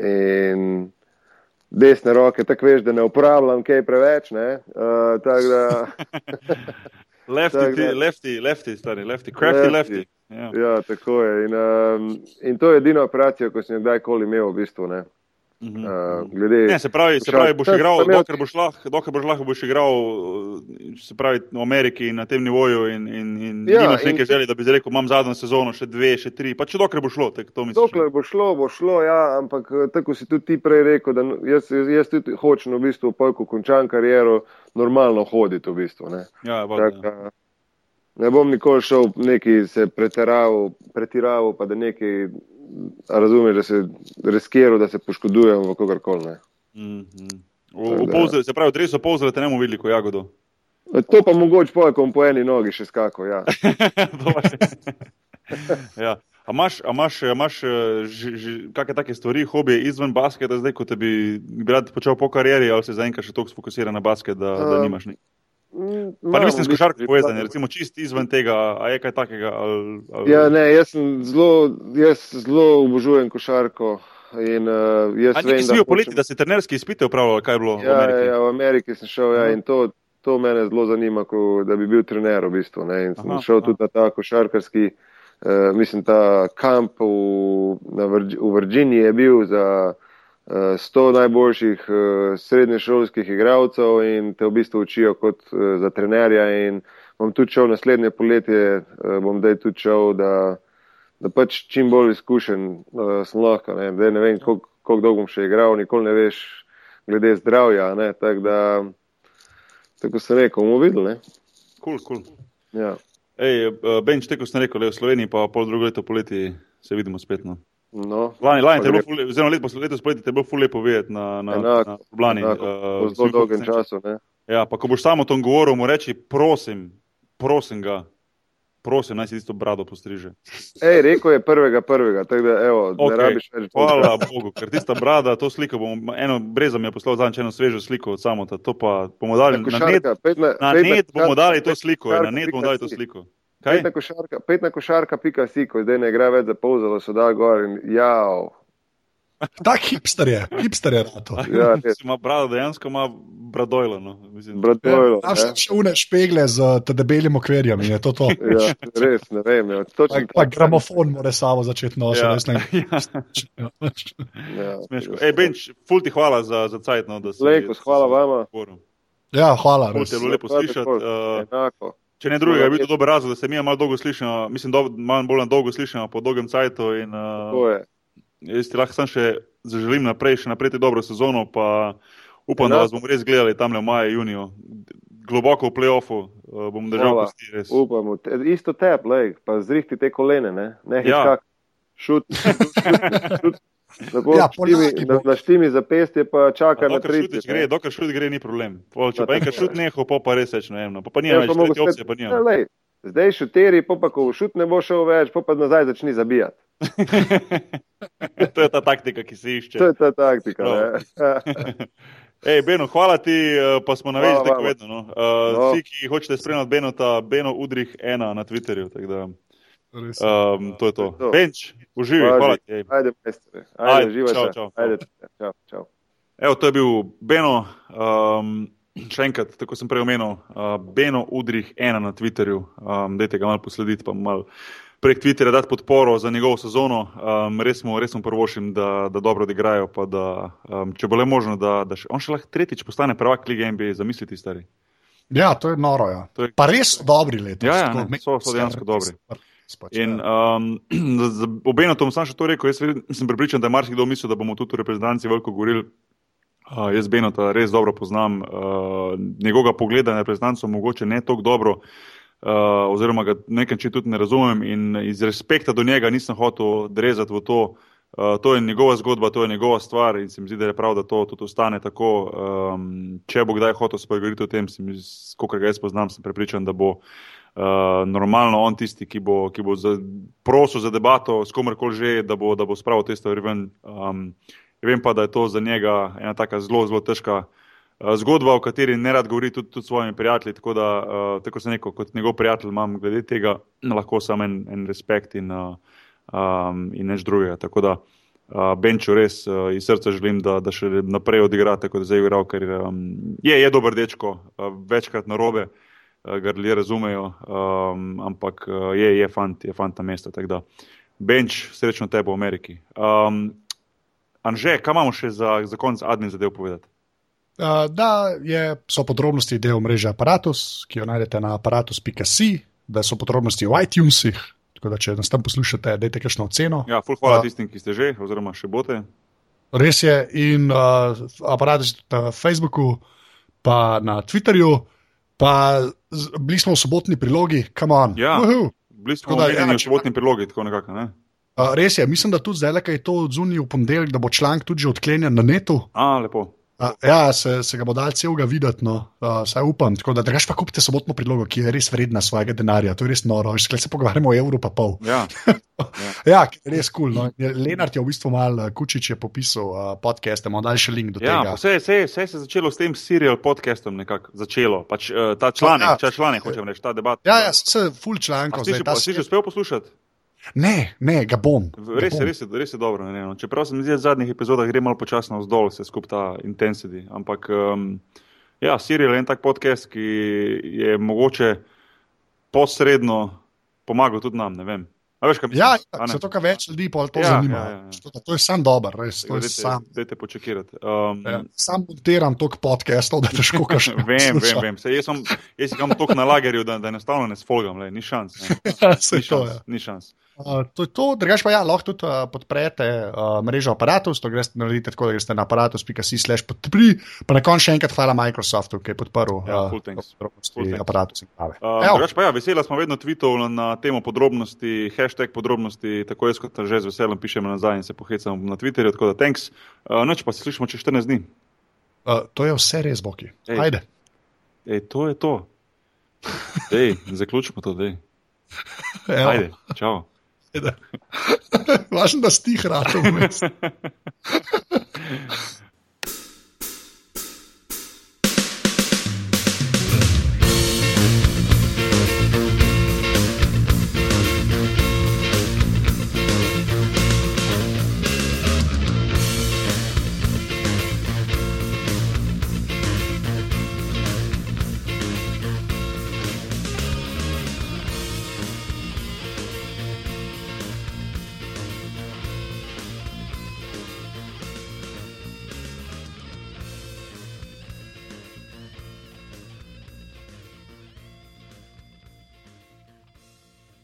In desne roke, tako veš, da ne uporabljam kaj preveč, ne. Uh, tako da, Lefty, Tako ti, da- lefty, lefty, stari, lefty, crafty lefty. Lefty. Ja. ja, tako je. In, um, in to je edina operacija, ko sem jo kdajkoli imel v bistvu, ne. Mhm. Uh, glede, Ne, se pravi, se pravi boš igral, imel- dokler boš lahko, dokler boš lahko boš igral, eh, se pravi, v Ameriki na tem nivoju in, in, in Ja, nimaš in neke to- želje, da bi rekel, imam zadnjo sezono, še dve, še tri, pa če dokler bo šlo, tako to misliš. Dokler bo šlo, bo šlo, ja, ampak eh, tako si tudi ti prej rekel, da jaz, jaz, jaz tudi hočem v bistvu, poj, ko končam kariero, normalno hoditi v bistvu. Ne, Ja, valjda, tak, da, ne bom nikoli šel neki se pretiraval, pretiraval pa da neki, razumeš, da se riskiral, da se poškodujem v kogarkoli. Mm, mm. Da- polze, se pravi, v dresu polze te ne bomo videli kot jagodo. To pa mogoče poj, ko bom po eni nogi še skakal. Ja. Ja. A imaš, a imaš, a imaš eh, ž- ž- kakšne take stvari, hobije izven basketa, zdaj, ko te bi, rad počel po karieri, ali se zaenkrat še toliko sfokusira na basket, da, da Um, nimaš ni. Pa ne imam mislim v že povezane, recimo čist izven tega, a je kaj takega. Ali, ali... Ja, ne, jaz zelo, jaz zelo obožujem košarko. In, uh, jaz A vem, nisi bil poleti, hočem- da si trenerski izpite upravljal, kaj je bilo v Ja, Ameriki? ja, ja, v Ameriki sem šel ja, in to, to mene zelo zanima, ko, da bi bil trener v bistvu. Ne, in sem Aha, šel aha. tudi na ta košarkarski, uh, mislim, ta kamp v, na v Virginiji je bil za uh, 100 najboljših uh, srednješolskih igralcev in te v bistvu učijo kot uh, za trenerja. In bom tudi šel naslednje poletje, uh, bom zdaj tudi šel, da, da pač čim bolj izkušen sem lahko. Ne, Zdaj ne vem, koliko koliko dolgo bom še igral, nikoli ne veš glede zdravja. ne, Tako da, tako sem rekel, bomo videli. ne. Cool, cool. Ja. Ej, eh, Benč, te ko sem rekel, le v Sloveniji, pa pol drugo leto poleti se vidimo spet. No. No, Lani, lani je bilo, ful, oziroma letos, letos poleti je bilo ful lepo videti na, na, Enako, na Ljubljani. enako, po zelo dolgem času. Ne. Ja, pa ko boš samo o tom govoril, mu reči, prosim, prosim ga, prosim, naj si tisto brado postriže. Ej, rekel je prvega, prvega, tako da evo, Okej, ne rabiš več. Hvala Bogu, ker tista brada, to sliko bom, eno breza mi je poslal zadnjič eno svežo sliko od samota, to pa bomo dali na net, na, net bomo dali to sliko, ja, na net bomo dali to sliko. Kaj? na košarka, pet na košarka, pika si, ko zdaj ne igra več za polzalo, so da gor in jav. Tak hipster je, hipster je to. Ja, ima brado, dejansko ima bradojlo. No. Mislim, Bradojlo. Tam še še une špegle z debelim okvirjem in je to to. Ja, res, ne vem. Ja, Pa, točno pa tako. gramofon mora samo začeti nositi. Ja. res ne- Ja. Ja, Smeško. Ej, Benč, ful ti hvala za, za cajt. No, da si- Lejko, hvala vama. Ja, hvala. Ful res. te je bilo lepo slišati. Uh, Enako. Če ne drugega, je bil to dober razlog, da se mi malo dolgo slišimo, mislim, malo bolj na dolgo slišimo po dolgem cajtu. In, uh, je. jaz ti lahko sam še zaželim naprej, še naprej dobro sezono, pa upam, da Enako. vas bomo res gledali tam v maju, juniju. globoko v playoffu, uh, bom držal kosti res. Upamo, te, isto tep, lej, pa zrihti te kolene, ne, ne, Ja. ja. šut, šut, šut, Lepo, Ja, ja, štimi, na, na štimi zapestje pa čaka na 30. gre, dokler šut gre, ni problem. Pol, če Ja, pa enkrat tako je. šut neho, pa pa res več ne vem. no. Pa, pa Ja, nima več, tretja opcija spet- pa Ja, nima. lej, Zdaj šuteri, pa, pa ko šut ne bo šel več, pa pa nazaj začni zabijati. to je ta taktika, ki se išče. To je ta taktika. Ne. Ej, Beno, hvala ti, eh, pa smo na vezi tako vedno. No. Uh, No. Vsi, ki hočete spremljati Benota, Beno Udrih ena na Twitterju. Um, to je to. Benč, uživi, hvala ti. Ajde, mestre. Ajde, Ajde, živaj čau, čau. Ajde, čau, čau. Evo, to je bil Beno. Um, še enkrat, tako sem prej omenil, uh, Beno Udrih ena na Twitterju. Um, dajte ga malo poslediti, pa malo prek Twitterja dati podporo za njegovo sezono. Um, res mu, res mu prvošim, da, da dobro odigrajo, pa da, um, če bo le možno, da, da še, on še lahko tretjič postane prvak lige NBA, zamisliti stari. Ja, to je noro. Ja. To je- Pa res so dobri letos. Ja, ja, ne, so- so dejansko dobri. Pač, In ja. um, obeno tom sem še to rekel. Jaz sem pripričan, da je marsikdo mislil, da bomo tudi v reprezentanci veliko govorili. Uh, jaz Benota res dobro poznam, uh, njegovega pogleda na reprezentanco mogoče ne tako dobro, uh, oziroma ga nekaj če tudi ne razumem in iz respekta do njega nisem hotel drezati v to. Uh, to je njegova zgodba, to je njegova stvar in se mi zdi, da je prav, da to tudi ostane tako. Um, če bo kdaj hotel spregovoriti o tem, kot ga jaz poznam, sem prepričan, da bo uh, normalno on tisti, ki bo, ki bo za, prosil za debato s komerkoli že, da bo, da bo spravil te stvari ven. Um, vem pa, da je to za njega ena taka zelo, zelo težka uh, zgodba, o kateri ne rad govori tudi, tudi s svojimi prijatelji. Tako da, uh, tako sem rekel, kot njegov prijatelj imam glede tega lahko samo en, en respekt in, uh, um, in nič drugega. Tako da uh, Benču res uh, iz srca želim, da, da še naprej odigra, tako da zdaj igral, ker um, je, je dober dečko, uh, večkrat na robe. uh, Ga ljudje razumejo, um, ampak uh, je, je fant, je fant na mestu. Benč, srečno tebe v Ameriki. Um, Anže, kaj imamo še za, za konec admin zadev povedati? Uh, da je, so podrobnosti del mreže Apparatus, ki jo najdete na aparatus.si, da so podrobnosti v iTunesih. Tako da, če nas tam poslušate, dajte kakšno oceno. Ja, ful hvala Ja. tistim, ki ste že, oziroma še bote. Res je, in uh, aparatus je tudi na Facebooku, pa na Twitterju, pa bili smo v sobotni prilogi, come on. Ja. Uhu. Bili smo da, ja, v sobotni prilogi, tako nekako. Ne? Uh, res je, mislim, da tudi zdaj, ki je to odzunil v ponedeljek, da bo članek tudi odklenjen na netu. A, lepo. Uh, ja, se, se ga bo dal celega videti, no, uh, saj upam. Tako da, drugač pa kupite sobotno prilogo, ki je res vredna svojega denarja. To je res noro, že se pogovarjamo o evru pa pol. Ja. Ja, je res kul. Cool, no. Lenart je v bistvu mal, uh, Kučič je popisal uh, podcast, imamo daljši link do Ja, tega. vse, vse, vse se je začelo s tem serial podcastom, nekako začelo. Pač, uh, ta članek, Ja. članek hočem reči, ta debat. Ja, ja, se full člankov. Si si že uspel poslušati? Ne, ne, ga bom. ga Res je, bom. res je, res je dobro. Ne, no. Čeprav se mi zdi, da v zadnjih epizodah gre malo počasno vzdolj, se skupaj ta intensity. Ampak um, ja, serial je en tak podcast, ki je mogoče posredno pomagal tudi nam. Veš, kaj? Ja, A ne? zato ker več ljudi pa to Ja, zanima. ja, ja, ja. To, to je sam dober, res. To Dajte- sam. Dajte počakirati. Um, Ja, sam montiram toliko podcastov, da težko kažem. Vem, vem, vem. Sej, jaz, sem, jaz imam toliko na lagerju, da, da enostavno ne sfolgam, lej, ni šans. Ne. Saj Ni to šans, je. ni šans. Uh, to je to, drugač pa ja, lahko tudi uh, podprete uh, mrežo aparatus, to greste naredite tako, da greste na aparatus.si slash podpri, pa na koncu še enkrat hvala Microsoftu, ki je podprl Ja, thanks. aparatus in prave. Uh, drugač pa ja, vesela smo vedno tweetov na, temo podrobnosti, hashtag podrobnosti, tako jaz kot že z veseljem pišemo nazaj in se pohecamo na Twitterju, tako da thanks. Uh, noč pa se slišimo čez 14 dni. uh, to je vse res, Boki. Ej. Ajde. Ej, to je to. Dej, zaključimo to, dej. Evo, Ajde, čau. Važno, da stih rado vmes.